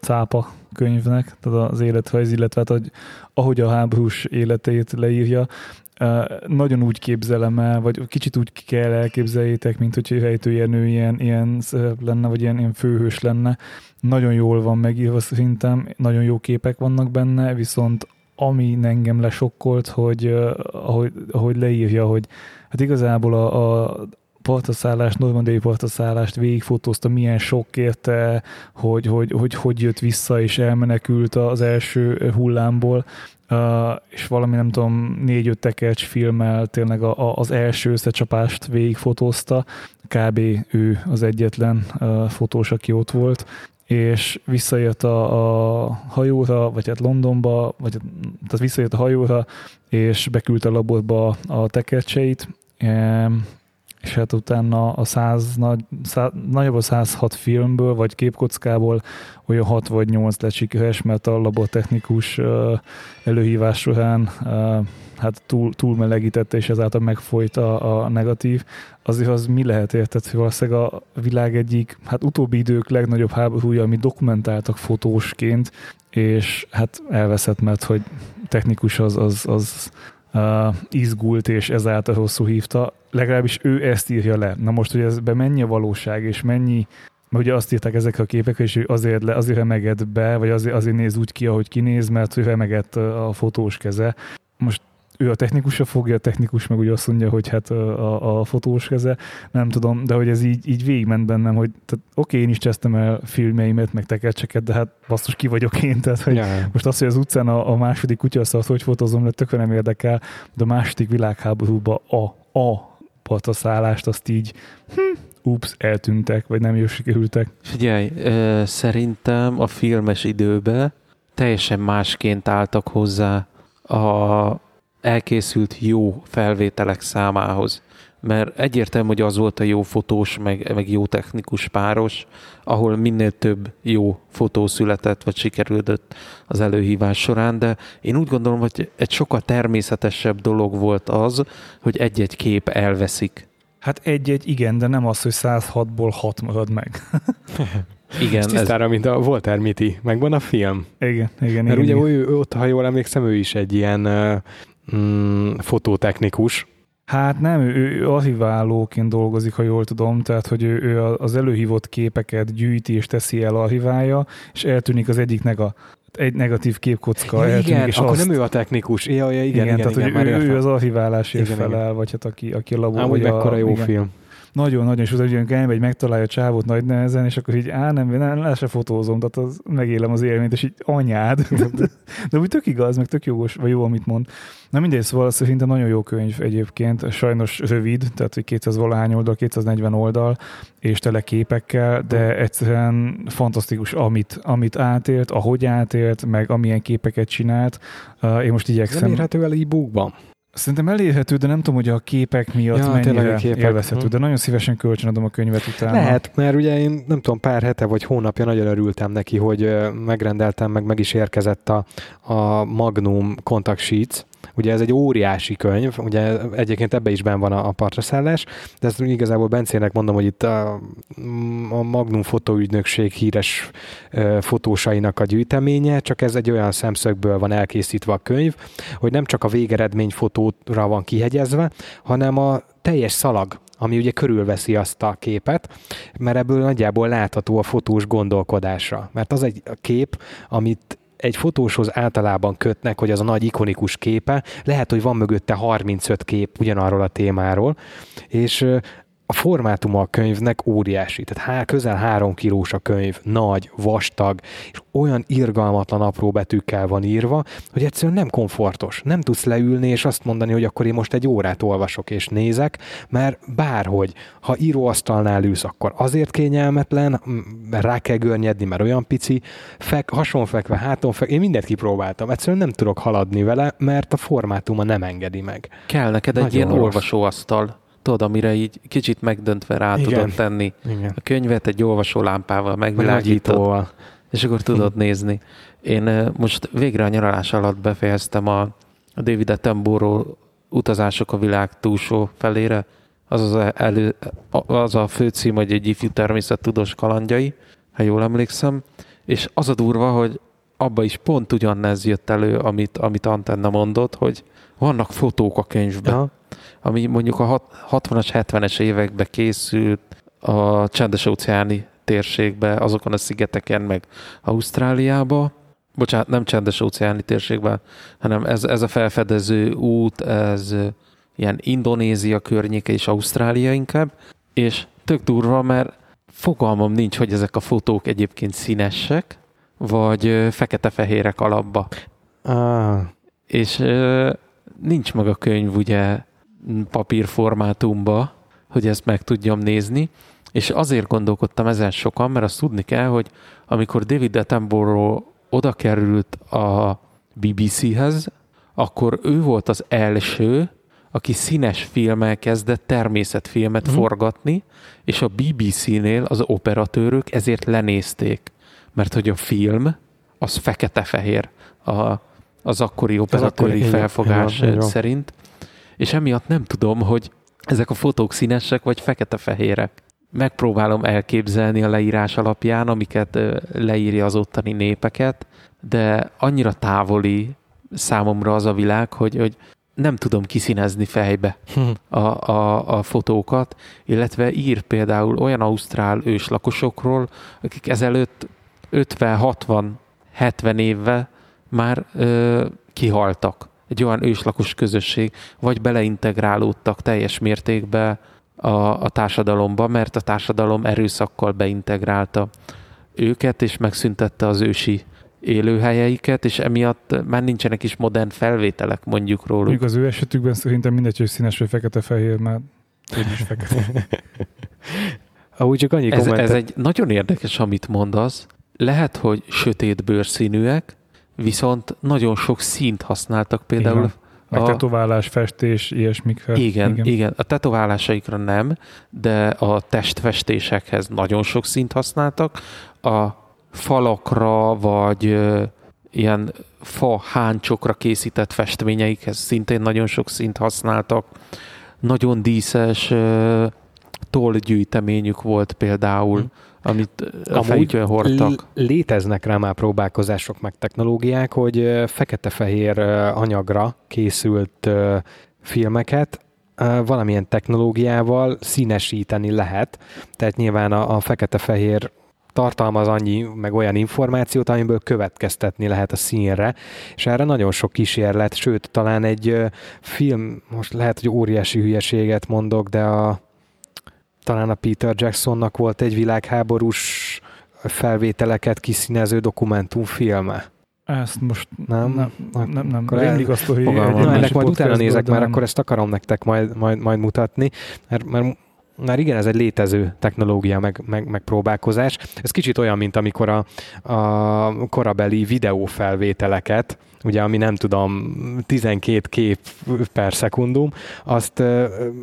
Cápa könyvnek, tehát az életrajz, illetve hát, hogy ahogy a háborús életét leírja, nagyon úgy képzelem el, vagy kicsit úgy kell elképzeljétek, mint hogy Rejtő Jenő ilyen, ilyen lenne, vagy ilyen, ilyen főhős lenne. Nagyon jól van megírva szerintem, nagyon jó képek vannak benne, viszont ami engem lesokkolt, hogy ahogy, ahogy leírja, hogy hát igazából a, a partaszállást, normandiai partaszállást végigfotózta, milyen sok érte, hogy hogy, hogy hogy jött vissza és elmenekült az első hullámból, És valami nem tudom, négy-öt tekercs filmmel tényleg a, a, az első összecsapást végigfotózta. Kb. ő az egyetlen fotós, aki ott volt, és visszajött a, a hajóra, vagy hát Londonba, vagy tehát visszajött a hajóra, és beküldte a laborba a tekercseit, és hát utána a 100, nagy, száz, nagyjából 106 filmből, vagy képkockából olyan 6 vagy 8 lett sikeres, mert a labortechnikus előhívás során hát túl, túl melegítette, és ezáltal megfolyt a, a negatív. Azért az mi lehet érted, hogy valószínűleg a világ egyik, hát utóbbi idők legnagyobb háborúja, amit dokumentáltak fotósként, és hát elveszett, mert hogy technikus az, az, az uh, izgult, és ezáltal hosszú hívta. Legalábbis ő ezt írja le. Na most, hogy ez be mennyi a valóság, és mennyi mert ugye azt írták ezek a képek, és ő azért, le, azért remegett be, vagy azért, azért néz úgy ki, ahogy kinéz, mert ő remegett a fotós keze. Most ő a technikusra fogja, a technikus meg ugye azt mondja, hogy hát a, a fotós keze, nem tudom, de hogy ez így, így végigment bennem, hogy tehát oké, én is csesztem el filmjeimet, meg tekercseket, de hát basszus ki vagyok én, tehát hogy ja. most azt, hogy az utcán a, a második kutyaszart, hogy fotózom, lett tökre nem érdekel, de a második világháborúban a, a partaszállást azt így hm, ups, eltűntek, vagy nem jól sikerültek. Figyelj, szerintem a filmes időben teljesen másként álltak hozzá a, elkészült jó felvételek számához. Mert egyértelmű, hogy az volt a jó fotós, meg, meg jó technikus páros, ahol minél több jó fotó született, vagy sikerült az előhívás során, de én úgy gondolom, hogy egy sokkal természetesebb dolog volt az, hogy egy-egy kép elveszik. Hát egy-egy igen, de nem az, hogy 106-ból 6 marad meg. (laughs) Igen. Ez tisztára, ez... mint a Walter Mitty. Megvan a film? Igen, igen. Mert igen, ugye igen. Ő, ott, ha jól emlékszem, ő is egy ilyen mm, fotótechnikus. Hát nem, ő, ő archiválóként dolgozik, ha jól tudom, tehát hogy ő, ő az előhívott képeket gyűjti és teszi el, archiválja, és eltűnik az egyiknek a egy negatív képkocka ja, eltűnik, igen, és akkor azt... nem ő a technikus. Ja, ja, igen, igen, igen, tehát igen, hogy ő, ő az archiválásért igen, felel, igen. vagy hát aki, aki a labor. Ám, vagy mekkora jó igen. film. Nagyon-nagyon, és utána elmegy, megtalálja a csávót nagy nehezen, és akkor így, á, nem, nem, le se fotózom, tehát az, megélem az élményt, és így anyád. (laughs) de, de úgy tök igaz, meg tök jogos, vagy jó, amit mond. Na mindegy, szóval szerintem nagyon jó könyv egyébként, sajnos rövid, tehát hogy 200 valahány oldal, 240 oldal, és tele képekkel, de egyszerűen fantasztikus, amit, amit átélt, ahogy átélt, meg amilyen képeket csinált. Én most igyekszem. Nem érhető el e-bookban? Szerintem elérhető, de nem tudom, hogy a képek miatt ja, mennyire képek. élvezhető, hm. de nagyon szívesen kölcsönadom a könyvet utána. Lehet, mert ugye én nem tudom, pár hete vagy hónapja nagyon örültem neki, hogy megrendeltem, meg meg is érkezett a, a Magnum Contact Sheets, Ugye ez egy óriási könyv, ugye egyébként ebbe is ben van a, a partraszállás, de ezt igazából Bencének mondom, hogy itt a, a Magnum fotóügynökség híres fotósainak a gyűjteménye, csak ez egy olyan szemszögből van elkészítve a könyv, hogy nem csak a végeredmény fotóra van kihegyezve, hanem a teljes szalag, ami ugye körülveszi azt a képet, mert ebből nagyjából látható a fotós gondolkodása. Mert az egy kép, amit egy fotóshoz általában kötnek, hogy az a nagy ikonikus képe, lehet, hogy van mögötte 35 kép ugyanarról a témáról, és a formátuma a könyvnek óriási, tehát há, közel három kilós a könyv, nagy, vastag, és olyan irgalmatlan apró betűkkel van írva, hogy egyszerűen nem komfortos. Nem tudsz leülni és azt mondani, hogy akkor én most egy órát olvasok és nézek, mert bárhogy, ha íróasztalnál ülsz, akkor azért kényelmetlen, mert rá kell görnyedni, mert olyan pici, fek, hasonfekve, háton fek, én mindent kipróbáltam, egyszerűen nem tudok haladni vele, mert a formátuma nem engedi meg. Kell neked egy Nagyon ilyen rossz. olvasóasztal, tudod, amire így kicsit megdöntve rá Igen. tudod tenni Igen. a könyvet egy olvasólámpával Meg megvilágítod, nagyítóval. és akkor tudod (laughs) nézni. Én eh, most végre a nyaralás alatt befejeztem a, David Attenborough utazások a világ túlsó felére, az az, elő, az a főcím, hogy egy ifjú természettudós kalandjai, ha jól emlékszem, és az a durva, hogy abba is pont ugyanez jött elő, amit, amit Antenna mondott, hogy vannak fotók a könyvben, Ja. Ami mondjuk a hat- 60-as, 70-es években készült a csendes óceáni térségbe, azokon a szigeteken, meg Ausztráliába, bocsánat, nem csendes óceáni térségben, hanem ez, ez a felfedező út, ez ilyen Indonézia környéke és Ausztrália inkább, és tök durva, mert fogalmam nincs, hogy ezek a fotók egyébként színesek, vagy fekete-fehérek alapba. Ah, és nincs meg a könyv ugye papírformátumba, hogy ezt meg tudjam nézni, és azért gondolkodtam ezen sokan, mert azt tudni kell, hogy amikor David Attenborough oda került a BBC-hez, akkor ő volt az első, aki színes filmmel kezdett természetfilmet Mhm. forgatni, és a BBC-nél az operatőrök ezért lenézték, mert hogy a film az fekete-fehér a, az akkori operatőri akkori- igen, felfogás igen, igen. szerint, és emiatt nem tudom, hogy ezek a fotók színesek vagy fekete-fehérek. Megpróbálom elképzelni a leírás alapján, amiket leírja az ottani népeket, de annyira távoli számomra az a világ, hogy, hogy nem tudom kiszínezni fejbe a, a, a fotókat, illetve ír például olyan ausztrál őslakosokról, akik ezelőtt 50-60-70 évvel már ö, kihaltak. Egy olyan őslakos közösség, vagy beleintegrálódtak teljes mértékben a, a társadalomba, mert a társadalom erőszakkal beintegrálta őket, és megszüntette az ősi élőhelyeiket, és emiatt már nincsenek is modern felvételek mondjuk róluk. Mondjuk az ő esetükben szerintem mindegy, hogy színes vagy fekete-fehér, mert úgyis fekete. (laughs) Ahogy csak annyi Ez, kommentet. ez egy nagyon érdekes, amit mondasz. Lehet, hogy sötét bőrszínűek, viszont nagyon sok színt használtak például. Igen. Meg A- tetoválás, festés, ilyesmikre. Igen, igen, igen. A tetoválásaikra nem, de a testfestésekhez nagyon sok színt használtak. A falakra, vagy ilyen fa háncsokra készített festményeikhez szintén nagyon sok színt használtak. Nagyon díszes tollgyűjteményük volt például, Hm. Amit a fejükön hordtak. Léteznek rá már próbálkozások meg technológiák, hogy fekete-fehér anyagra készült filmeket valamilyen technológiával színesíteni lehet. Tehát nyilván a, a fekete-fehér tartalmaz annyi, meg olyan információt, amiből következtetni lehet a színre, és erre nagyon sok kísérlet, sőt, talán egy film, most lehet, hogy óriási hülyeséget mondok, de a talán a Peter Jacksonnak volt egy világháborús felvételeket kiszínező dokumentumfilme. Ezt most Nem? nem, nem, nem. nem. Akkor Rémlik a sztori ennek majd utána nézek, mert nem. akkor ezt akarom nektek majd, majd, majd mutatni, mert, mert már igen, ez egy létező technológia, meg, meg, meg próbálkozás. Ez kicsit olyan, mint amikor a, a korabeli videófelvételeket, ugye, ami nem tudom, 12 kép per szekundum, azt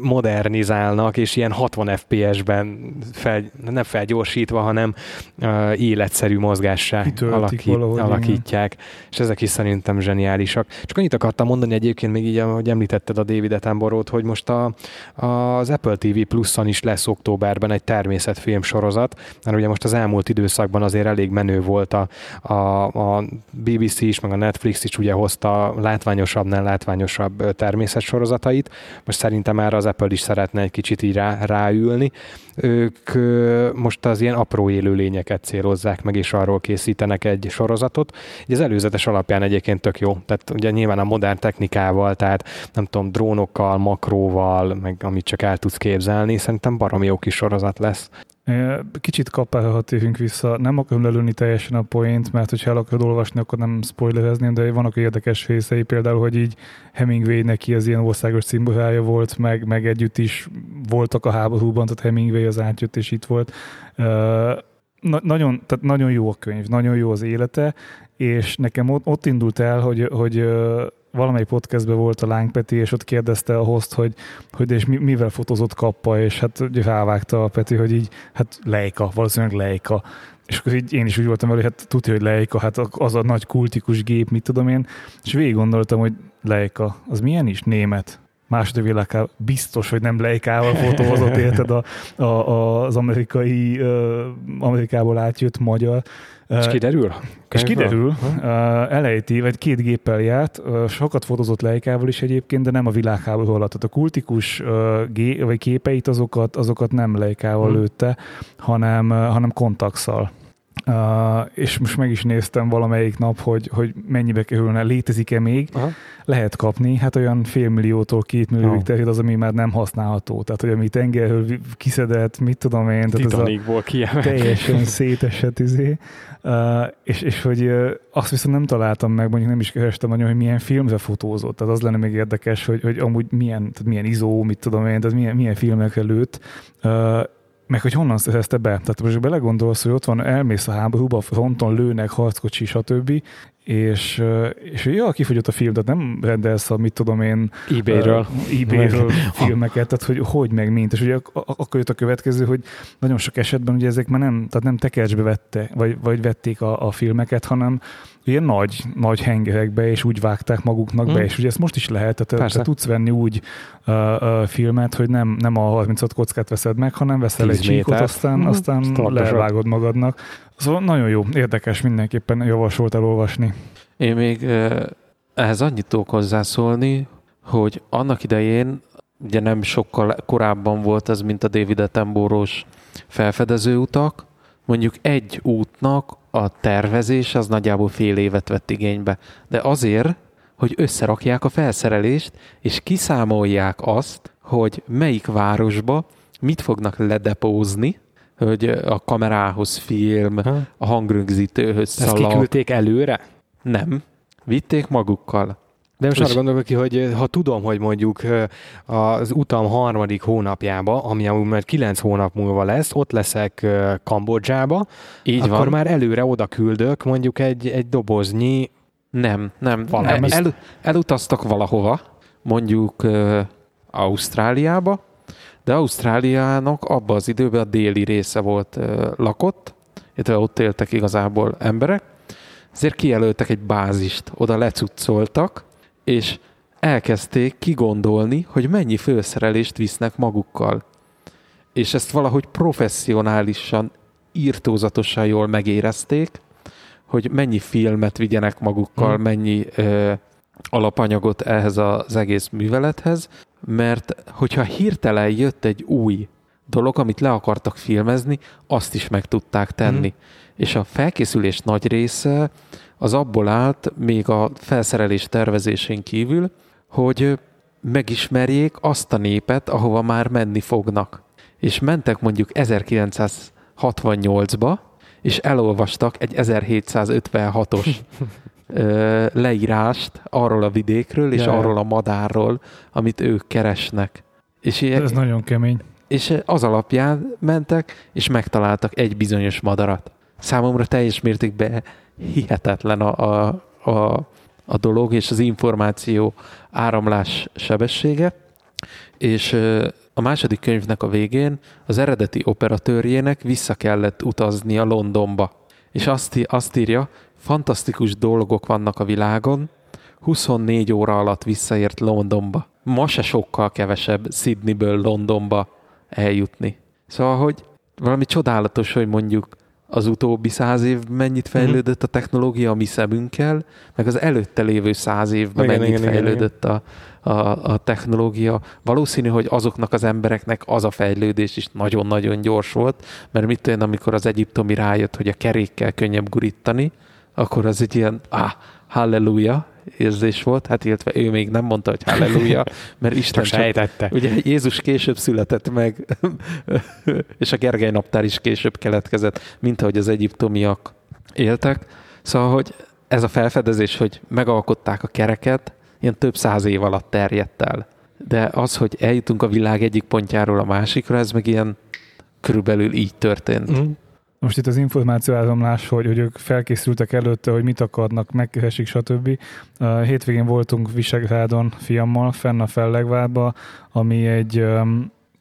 modernizálnak, és ilyen 60 FPS-ben fel, nem felgyorsítva, hanem ö, életszerű mozgássá Kitöltik alakít, valahogy, igen. alakítják, és ezek is szerintem zseniálisak. Csak annyit akartam mondani egyébként még így, ahogy említetted a David Attenborough-t, hogy most a, az Apple TV Plus-on is lesz októberben egy természetfilm sorozat, mert ugye most az elmúlt időszakban azért elég menő volt a, a, a BBC is, meg a Netflix is ugye hozta látványosabbnál látványosabb természetsorozatait. Most szerintem már az Apple is szeretne egy kicsit így rá, ráülni. Ők most az ilyen apró élőlényeket célozzák meg, és arról készítenek egy sorozatot. Ugye az előzetes alapján egyébként tök jó. Tehát ugye nyilván a modern technikával, tehát nem tudom, drónokkal, makróval, meg amit csak el tudsz képzelni, szerintem baromi jó kis sorozat lesz. Kicsit kapál, ha térünk vissza. Nem akarom lelőni teljesen a point, mert hogyha el akarod olvasni, akkor nem spoilerezném, de vannak érdekes részei, például, hogy így Hemingway neki az ilyen országos cimborája volt, meg, meg együtt is voltak a háborúban, tehát Hemingway az átjött és itt volt. Na, nagyon, tehát nagyon jó a könyv, nagyon jó az élete, és nekem ott, ott indult el, hogy, hogy valamelyik podcastben volt a Láng Peti, és ott kérdezte a host, hogy, hogy és mi, mivel fotózott kappa, és hát ugye rávágta a Peti, hogy így, hát Leica, valószínűleg Leica. És akkor így én is úgy voltam hogy hát tudja, hogy Leica, hát az a nagy kultikus gép, mit tudom én, és végig gondoltam, hogy Leica, az milyen is? Német második világháború biztos, hogy nem Leikával fotózott, érted a, a, az amerikai, uh, Amerikából átjött magyar. És kiderül? És kiderül, uh, elejti, vagy két géppel járt, uh, sokat fotózott Leikával is egyébként, de nem a világháború alatt. Tehát a kultikus uh, gé, vagy képeit azokat, azokat nem Leikával hmm. lőtte, hanem, uh, hanem kontaxal. Uh, és most meg is néztem valamelyik nap, hogy, hogy mennyibe kerülne, létezik-e még. Aha. Lehet kapni, hát olyan félmilliótól két millióig oh. terjed az, ami már nem használható. Tehát, hogy ami tengerről kiszedett, mit tudom én. Titanicból kiemelt. Teljesen (laughs) szétesett izé. Uh, és, és hogy uh, azt viszont nem találtam meg, mondjuk nem is kerestem nagyon, hogy milyen filmre fotózott. Tehát az lenne még érdekes, hogy, hogy amúgy milyen, tehát milyen izó, mit tudom én, tehát milyen, milyen filmekre lőtt. Uh, meg hogy honnan szerezte be. Tehát most belegondolsz, hogy ott van, elmész a háborúba, fronton lőnek, harckocsi, stb. És, és ja, kifogyott a film, tehát nem rendelsz a, mit tudom én, eBay-ről, uh, eBay-ről (laughs) filmeket, tehát hogy hogy meg mint. És ugye akkor jött a következő, hogy nagyon sok esetben ugye ezek már nem, tehát nem tekercsbe vette, vagy, vagy vették a, a filmeket, hanem ilyen nagy, nagy hengerekbe, és úgy vágták maguknak hmm. be, és ugye ezt most is lehet, tehát te tudsz venni úgy uh, uh, filmet, hogy nem, nem a 36 kockát veszed meg, hanem veszel egy csíkot, aztán, hmm. aztán levágod magadnak. Szóval nagyon jó, érdekes, mindenképpen javasolt elolvasni. Én még uh, ehhez annyit tudok hozzászólni, hogy annak idején ugye nem sokkal korábban volt ez, mint a David Attenborough-os felfedező utak, mondjuk egy útnak a tervezés az nagyjából fél évet vett igénybe. De azért, hogy összerakják a felszerelést, és kiszámolják azt, hogy melyik városba mit fognak ledepózni, hogy a kamerához film, a hangrögzítőhöz szalag. Ezt kiküldték előre? Nem. Vitték magukkal. De most arra gondolok ki, hogy ha tudom, hogy mondjuk az utam harmadik hónapjába, ami amúgy már kilenc hónap múlva lesz, ott leszek Kambodzsába, Így akkor van. már előre oda küldök mondjuk egy, egy doboznyi nem, nem. El, el, elutaztak valahova, mondjuk uh, Ausztráliába, de Ausztráliának abban az időben a déli része volt uh, lakott, illetve ott éltek igazából emberek, ezért kijelöltek egy bázist, oda lecuccoltak, és elkezdték kigondolni, hogy mennyi főszerelést visznek magukkal. És ezt valahogy professzionálisan, írtózatosan jól megérezték, hogy mennyi filmet vigyenek magukkal, hmm. mennyi ö, alapanyagot ehhez az egész művelethez, mert hogyha hirtelen jött egy új dolog, amit le akartak filmezni, azt is meg tudták tenni. Hmm. És a felkészülés nagy része az abból állt, még a felszerelés tervezésén kívül, hogy megismerjék azt a népet, ahova már menni fognak. És mentek mondjuk 1968-ba, és elolvastak egy 1756-os (laughs) leírást arról a vidékről, és ja. arról a madárról, amit ők keresnek. És ilyen, Ez nagyon kemény. És az alapján mentek, és megtaláltak egy bizonyos madarat. Számomra teljes mértékben hihetetlen a, a, a, a dolog és az információ áramlás sebessége, és a második könyvnek a végén az eredeti operatőrjének vissza kellett utazni a Londonba. És azt, azt írja, fantasztikus dolgok vannak a világon, 24 óra alatt visszaért Londonba. Ma se sokkal kevesebb Sydneyből Londonba eljutni. Szóval, hogy valami csodálatos, hogy mondjuk az utóbbi száz év mennyit mhm. fejlődött a technológia a mi szemünkkel, meg az előtte lévő száz évben igen, mennyit igen, fejlődött igen, a, a, a technológia. Valószínű, hogy azoknak az embereknek az a fejlődés is nagyon-nagyon gyors volt, mert mit tudom, amikor az egyiptomi rájött, hogy a kerékkel könnyebb gurítani, akkor az egy ilyen, ah, halleluja, érzés volt, hát illetve ő még nem mondta, hogy halleluja, mert Isten csak sejtette. Ugye Jézus később született meg, és a Gergely naptár is később keletkezett, mint ahogy az egyiptomiak éltek. Szóval, hogy ez a felfedezés, hogy megalkották a kereket, ilyen több száz év alatt terjedt el. De az, hogy eljutunk a világ egyik pontjáról a másikra, ez meg ilyen körülbelül így történt. Mm. Most itt az információáramlás, hogy, hogy ők felkészültek előtte, hogy mit akarnak, megkeresik, stb. Hétvégén voltunk Visegrádon fiammal, fenn a Fellegvárba, ami egy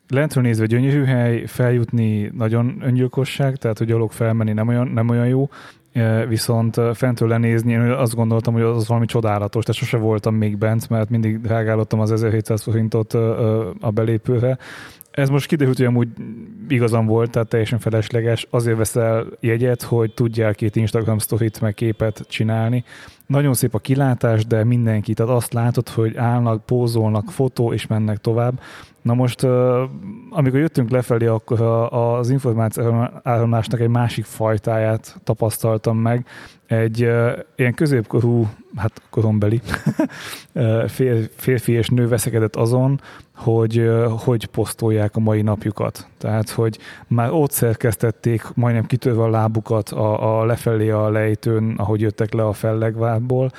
lentről nézve gyönyörű hely, feljutni nagyon öngyilkosság, tehát hogy gyalog felmenni nem olyan, nem olyan jó, viszont fentől lenézni, én azt gondoltam, hogy az valami csodálatos, tehát sose voltam még bent, mert mindig drágálottam az 1700 forintot a belépőre, ez most kiderült, hogy amúgy igazam volt, tehát teljesen felesleges. Azért veszel jegyet, hogy tudjál két Instagram sztorit meg képet csinálni. Nagyon szép a kilátás, de mindenki, tehát azt látod, hogy állnak, pózolnak, fotó, és mennek tovább. Na most, amikor jöttünk lefelé, akkor az információ áramlásnak egy másik fajtáját tapasztaltam meg. Egy ilyen középkorú, hát korombeli (laughs) férfi és nő veszekedett azon, hogy hogy posztolják a mai napjukat. Tehát, hogy már ott szerkesztették majdnem kitörve a lábukat a, a lefelé a lejtőn, ahogy jöttek le a fellegvárból,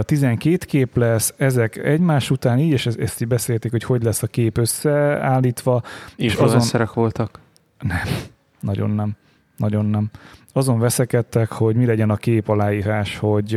12 kép lesz, ezek egymás után így, és ezt, ezt így beszélték, hogy hogy lesz a kép összeállítva. Influencerek azon... voltak? Nem, nagyon nem. Nagyon nem. Azon veszekedtek, hogy mi legyen a kép aláírás, hogy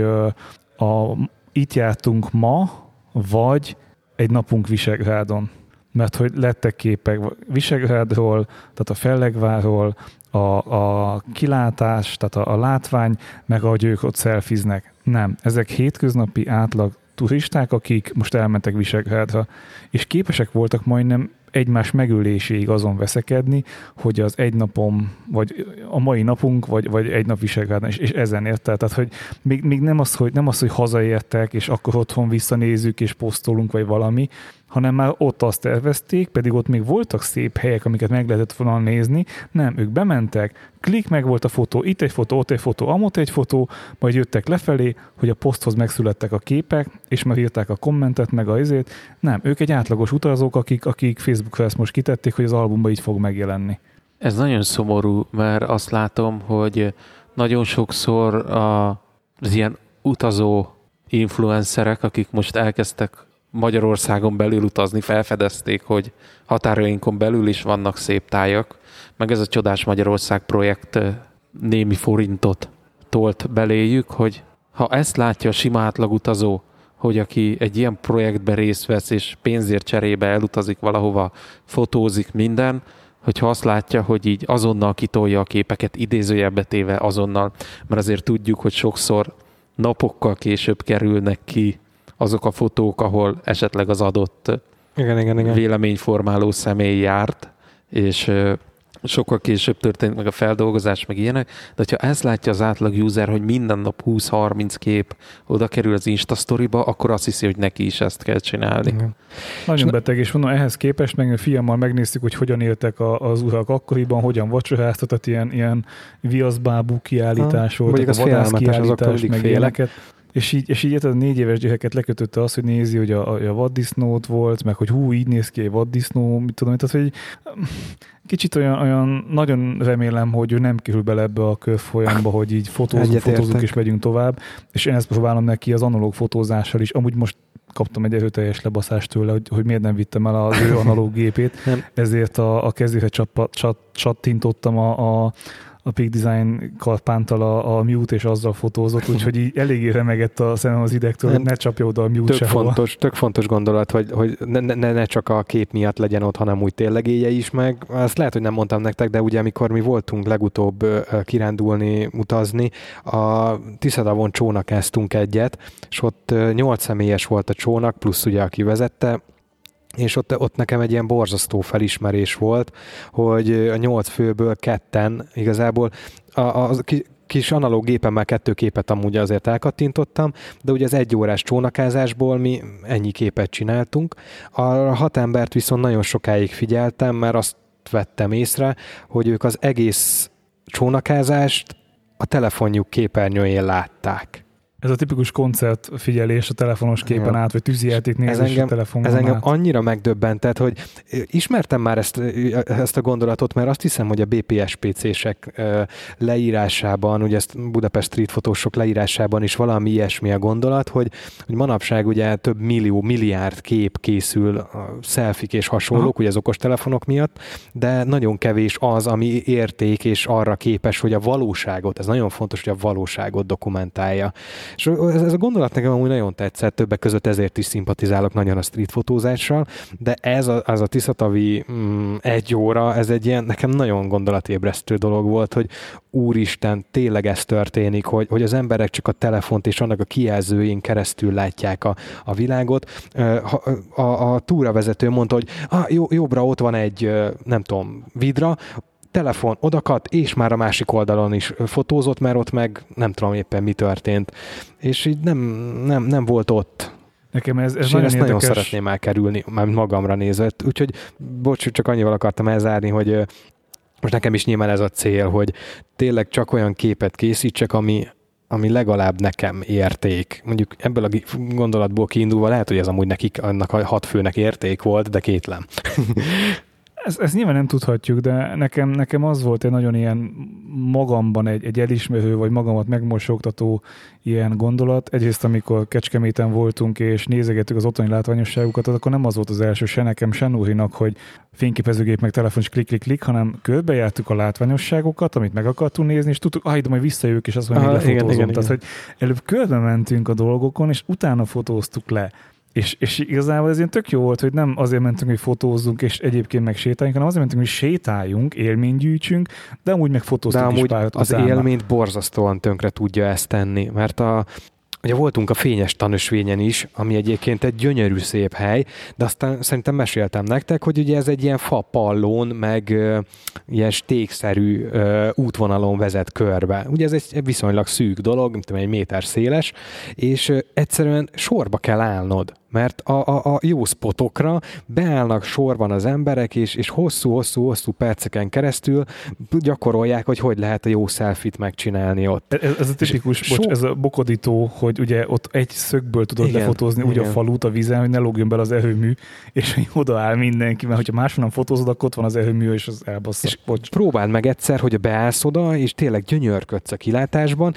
a, itt jártunk ma, vagy egy napunk Visegrádon. Mert hogy lettek képek Visegrádról, tehát a Fellegváról, a, a kilátás, tehát a, a látvány, meg ahogy ők ott szelfiznek. Nem, ezek hétköznapi átlag turisták, akik most elmentek Visegrádra, és képesek voltak majdnem egymás megöléséig azon veszekedni, hogy az egy napom, vagy a mai napunk, vagy, vagy egy nap Visegrádon, és, és ezen érte. Tehát, hogy még, még nem, az, hogy, nem az, hogy hazaértek, és akkor otthon visszanézzük, és posztolunk, vagy valami, hanem már ott azt tervezték, pedig ott még voltak szép helyek, amiket meg lehetett volna nézni. Nem, ők bementek, klik meg volt a fotó, itt egy fotó, ott egy fotó, amott egy fotó, majd jöttek lefelé, hogy a poszthoz megszülettek a képek, és már írták a kommentet, meg a izét. Nem, ők egy átlagos utazók, akik, akik Facebookra ezt most kitették, hogy az albumban így fog megjelenni. Ez nagyon szomorú, mert azt látom, hogy nagyon sokszor a, az ilyen utazó influencerek, akik most elkezdtek Magyarországon belül utazni, felfedezték, hogy határainkon belül is vannak szép tájak, meg ez a Csodás Magyarország projekt némi forintot tolt beléjük, hogy ha ezt látja a sima átlagutazó, hogy aki egy ilyen projektben részt vesz, és pénzért cserébe elutazik valahova, fotózik minden, hogyha azt látja, hogy így azonnal kitolja a képeket, idézőjelbe téve azonnal, mert azért tudjuk, hogy sokszor napokkal később kerülnek ki azok a fotók, ahol esetleg az adott igen, igen, igen. véleményformáló személy járt, és sokkal később történt meg a feldolgozás, meg ilyenek, de hogyha ezt látja az átlag user, hogy minden nap 20-30 kép oda kerül az Insta sztoriba, akkor azt hiszi, hogy neki is ezt kell csinálni. Igen. Nagyon és beteg, és mondom, ehhez képest meg a fiammal megnéztük, hogy hogyan éltek a, az urak akkoriban, hogyan vacsoráztak, tehát ilyen, ilyen viaszbábú kiállítás ha, volt, a vadász kiállítás, meg ilyeneket. És így, és így a négy éves gyereket lekötötte azt, hogy nézi, hogy a, a vaddisznót volt, meg hogy hú, így néz ki egy vaddisznó, mit tudom, tehát hogy kicsit olyan, olyan nagyon remélem, hogy ő nem kerül bele ebbe a körfolyamba, hogy így fotózunk, fotózunk és megyünk tovább, és én ezt próbálom neki az analóg fotózással is, amúgy most kaptam egy erőteljes lebaszást tőle, hogy, hogy miért nem vittem el az ő analóg gépét, ezért a, a kezére csat, csat, csattintottam a, a a Peak Design kalpántal a, a mute, és azzal fotózott, úgyhogy így eléggé remegett a szemem az idegtől, hogy ne csapja oda a mute tök fontos, tök fontos gondolat, hogy, hogy ne, ne, ne, csak a kép miatt legyen ott, hanem úgy tényleg élje is meg. Azt lehet, hogy nem mondtam nektek, de ugye amikor mi voltunk legutóbb kirándulni, utazni, a Tiszadavon csónakáztunk egyet, és ott nyolc személyes volt a csónak, plusz ugye aki vezette, és ott, ott nekem egy ilyen borzasztó felismerés volt, hogy a nyolc főből ketten igazából a, a, a kis analóg gépemmel kettő képet amúgy azért elkattintottam, de ugye az egy órás csónakázásból mi ennyi képet csináltunk. A hat embert viszont nagyon sokáig figyeltem, mert azt vettem észre, hogy ők az egész csónakázást a telefonjuk képernyőjén látták. Ez a tipikus koncertfigyelés a telefonos képen Ja. át, vagy tűzijáték Ez nézés a engem, telefonon ez engem át. annyira megdöbbentett, hogy ismertem már ezt, ezt a gondolatot, mert azt hiszem, hogy a BPSPC-sek leírásában, ugye ezt Budapest Street fotósok leírásában is valami ilyesmi a gondolat, hogy, hogy manapság ugye több millió, milliárd kép készül a selfik és hasonlók, Aha. ugye az okos telefonok miatt, de nagyon kevés az, ami érték és arra képes, hogy a valóságot, ez nagyon fontos, hogy a valóságot dokumentálja. És ez, ez a gondolat nekem amúgy nagyon tetszett, többek között ezért is szimpatizálok nagyon a street fotózással, de ez a, az a Tiszatavi mm, egy óra, ez egy ilyen, nekem nagyon gondolatébresztő dolog volt, hogy úristen, tényleg ez történik, hogy, hogy az emberek csak a telefont és annak a kijelzőjén keresztül látják a, a világot. Ha- A, a túravezető mondta, hogy ah, jó, jobbra ott van egy, nem tudom, vidra, telefon odakat, és már a másik oldalon is fotózott, mert ott meg nem tudom éppen mi történt. És így nem, nem, nem volt ott. Nekem ez, ez És én nagyon ezt nagyon érdekes. szeretném elkerülni, már magamra nézve. Úgyhogy, bocs, csak annyival akartam elzárni, hogy most nekem is nyilván ez a cél, hogy tényleg csak olyan képet készítsek, ami, ami legalább nekem érték. Mondjuk ebből a gondolatból kiindulva lehet, hogy ez amúgy nekik, annak a hat főnek érték volt, de kétlem. (laughs) Ezt, ezt nyilván nem tudhatjuk, de nekem, nekem az volt egy nagyon ilyen magamban egy, egy elismerő, vagy magamat megmosogtató ilyen gondolat. Egyrészt, amikor Kecskeméten voltunk, és nézegettük az otthoni látványosságukat, akkor nem az volt az első se nekem, se Núrinak, hogy fényképezőgép meg telefon is klik, klik, klik, hanem körbejártuk a látványosságokat, amit meg akartunk nézni, és tudtuk, ah, de majd visszajövök, és azt mondja, Aha, hogy igen, lefotózom. igen, Tehát, hogy előbb körbe mentünk a dolgokon, és utána fotóztuk le. És, és igazából ez ilyen tök jó volt, hogy nem azért mentünk, hogy fotózzunk, és egyébként meg sétáljunk, hanem azért mentünk, hogy sétáljunk, élményt gyűjtsünk, de amúgy meg De fotóztunk is amúgy párat az utána. élményt borzasztóan tönkre tudja ezt tenni, mert a, Ugye voltunk a Fényes Tanösvényen is, ami egyébként egy gyönyörű szép hely, de aztán szerintem meséltem nektek, hogy ugye ez egy ilyen fa pallón, meg ö, ilyen stékszerű ö, útvonalon vezet körbe. Ugye ez egy viszonylag szűk dolog, mint tudom, egy méter széles, és ö, egyszerűen sorba kell állnod mert a, a, a jó spotokra beállnak sorban az emberek, és, és hosszú-hosszú-hosszú perceken keresztül gyakorolják, hogy hogy lehet a jó selfit megcsinálni ott. Ez, ez a tipikus, És bocs, so- ez a bokodító, hogy ugye ott egy szögből tudod Igen, lefotózni úgy a igen. falut a vízen, hogy ne lógjon bele az erőmű, és hogy odaáll mindenki, mert hogyha máshonnan fotózod, akkor ott van az erőmű, és az elbassza. És bocs. Próbáld meg egyszer, hogy beállsz oda, és tényleg gyönyörködsz a kilátásban,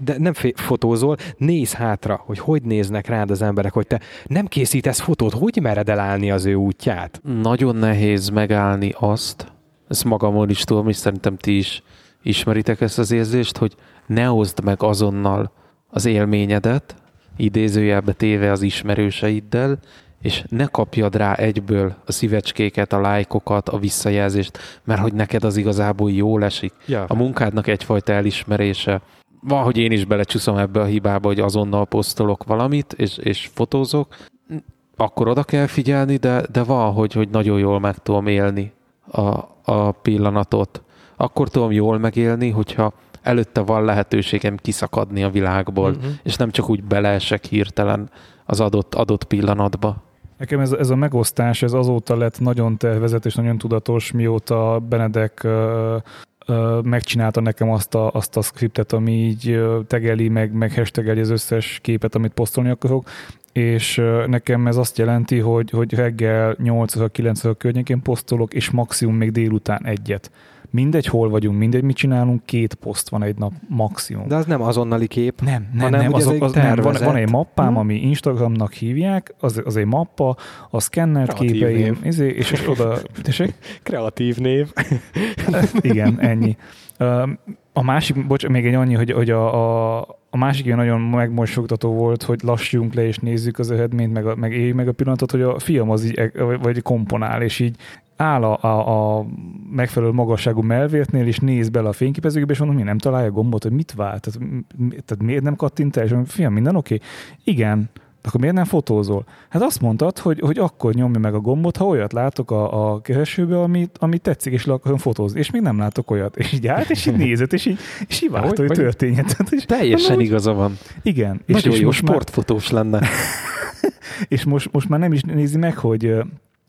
de nem fotózol, néz hátra, hogy hogy néznek rád az emberek, hogy te nem készítesz fotót, hogy mered elállni az ő útját? Nagyon nehéz megállni azt, ezt magamon is tudom, és szerintem ti is ismeritek ezt az érzést, hogy ne hozd meg azonnal az élményedet, idézőjelbe téve az ismerőseiddel, és ne kapjad rá egyből a szívecskéket, a lájkokat, a visszajelzést, mert hogy neked az igazából jól esik. Ja. A munkádnak egyfajta elismerése. Van, hogy én is belecsúszom ebbe a hibába, hogy azonnal posztolok valamit, és, és fotózok, akkor oda kell figyelni, de, de van, hogy, hogy nagyon jól meg tudom élni a, a pillanatot. Akkor tudom jól megélni, hogyha előtte van lehetőségem kiszakadni a világból, Mhm. és nem csak úgy beleesek hirtelen az adott, adott pillanatba. Nekem ez, ez a megosztás, ez azóta lett nagyon tervezett és nagyon tudatos, mióta Benedek megcsinálta nekem azt a, azt a skriptet, ami így tegeli, meg, meg hashtageli az összes képet, amit posztolni akarok, és nekem ez azt jelenti, hogy, hogy reggel 8-9 környékén posztolok, és maximum még délután egyet. Mindegy, hol vagyunk, mindegy, mit csinálunk, két poszt van egy nap maximum. De az nem azonnali kép. Nem, nem, hanem nem, egy az, nem van, van egy mappám, Mhm. ami Instagramnak hívják, az, az egy mappa, a szkennert Kreatív képeim, izé, és, és oda, tessék? Kreatív név. (laughs) Igen, ennyi. A másik, bocs, még egy annyi, hogy, hogy a, a, a másik ilyen nagyon megmosogtató volt, hogy lassjunk le és nézzük az eredményt, meg, a, meg éljük meg a pillanatot, hogy a fiam az így, e- vagy komponál, és így áll a, a, a megfelelő magasságú melvértnél, és néz bele a fényképezőgébe, és mondom, mi nem találja a gombot, hogy mit vált, tehát, mi- tehát miért nem kattint el, és mondom, fiam, minden oké? Okay? Igen, akkor miért nem fotózol? Hát azt mondtad, hogy, hogy akkor nyomja meg a gombot, ha olyat látok a, a keresőbe, amit, amit tetszik, és le akarom fotózni, és még nem látok olyat. És így állt, és így nézett, és így, és így várta, Hogy- hogy hogy- történjen. Tehát, és, Teljesen Mondom, igaza van. igen. És, És, Nagyon és, jó most már, sportfotós lenne. (laughs) és most, most már nem is nézi meg, hogy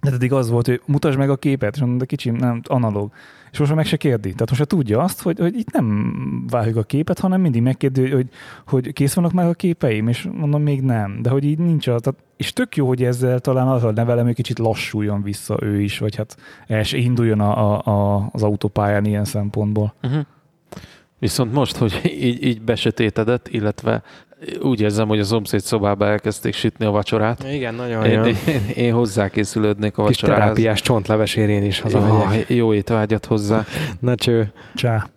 De eddig az volt, hogy mutasd meg a képet, és mondom, de kicsim, nem, analóg. És most már meg se kérdi. Tehát most már tudja azt, hogy, hogy itt nem vágjuk a képet, hanem mindig megkérdi, hogy, hogy kész vannak már a képeim, és mondom, még nem. De hogy így nincs a, tehát, és tök jó, hogy ezzel talán azzal nevelem, hogy kicsit lassuljon vissza ő is, vagy hát els induljon a, a, a, az autópályán ilyen szempontból. Uh-huh. Viszont most, hogy így, így besötétedett, illetve úgy érzem, hogy a szomszéd szobába elkezdték sütni a vacsorát. Igen, nagyon Én, jó. én, én hozzá készülődnék a Kis vacsorához. terápiás csontlevesérén is hazamegyek. Jó, jó étvágyat hozzá. Na cső. Csá.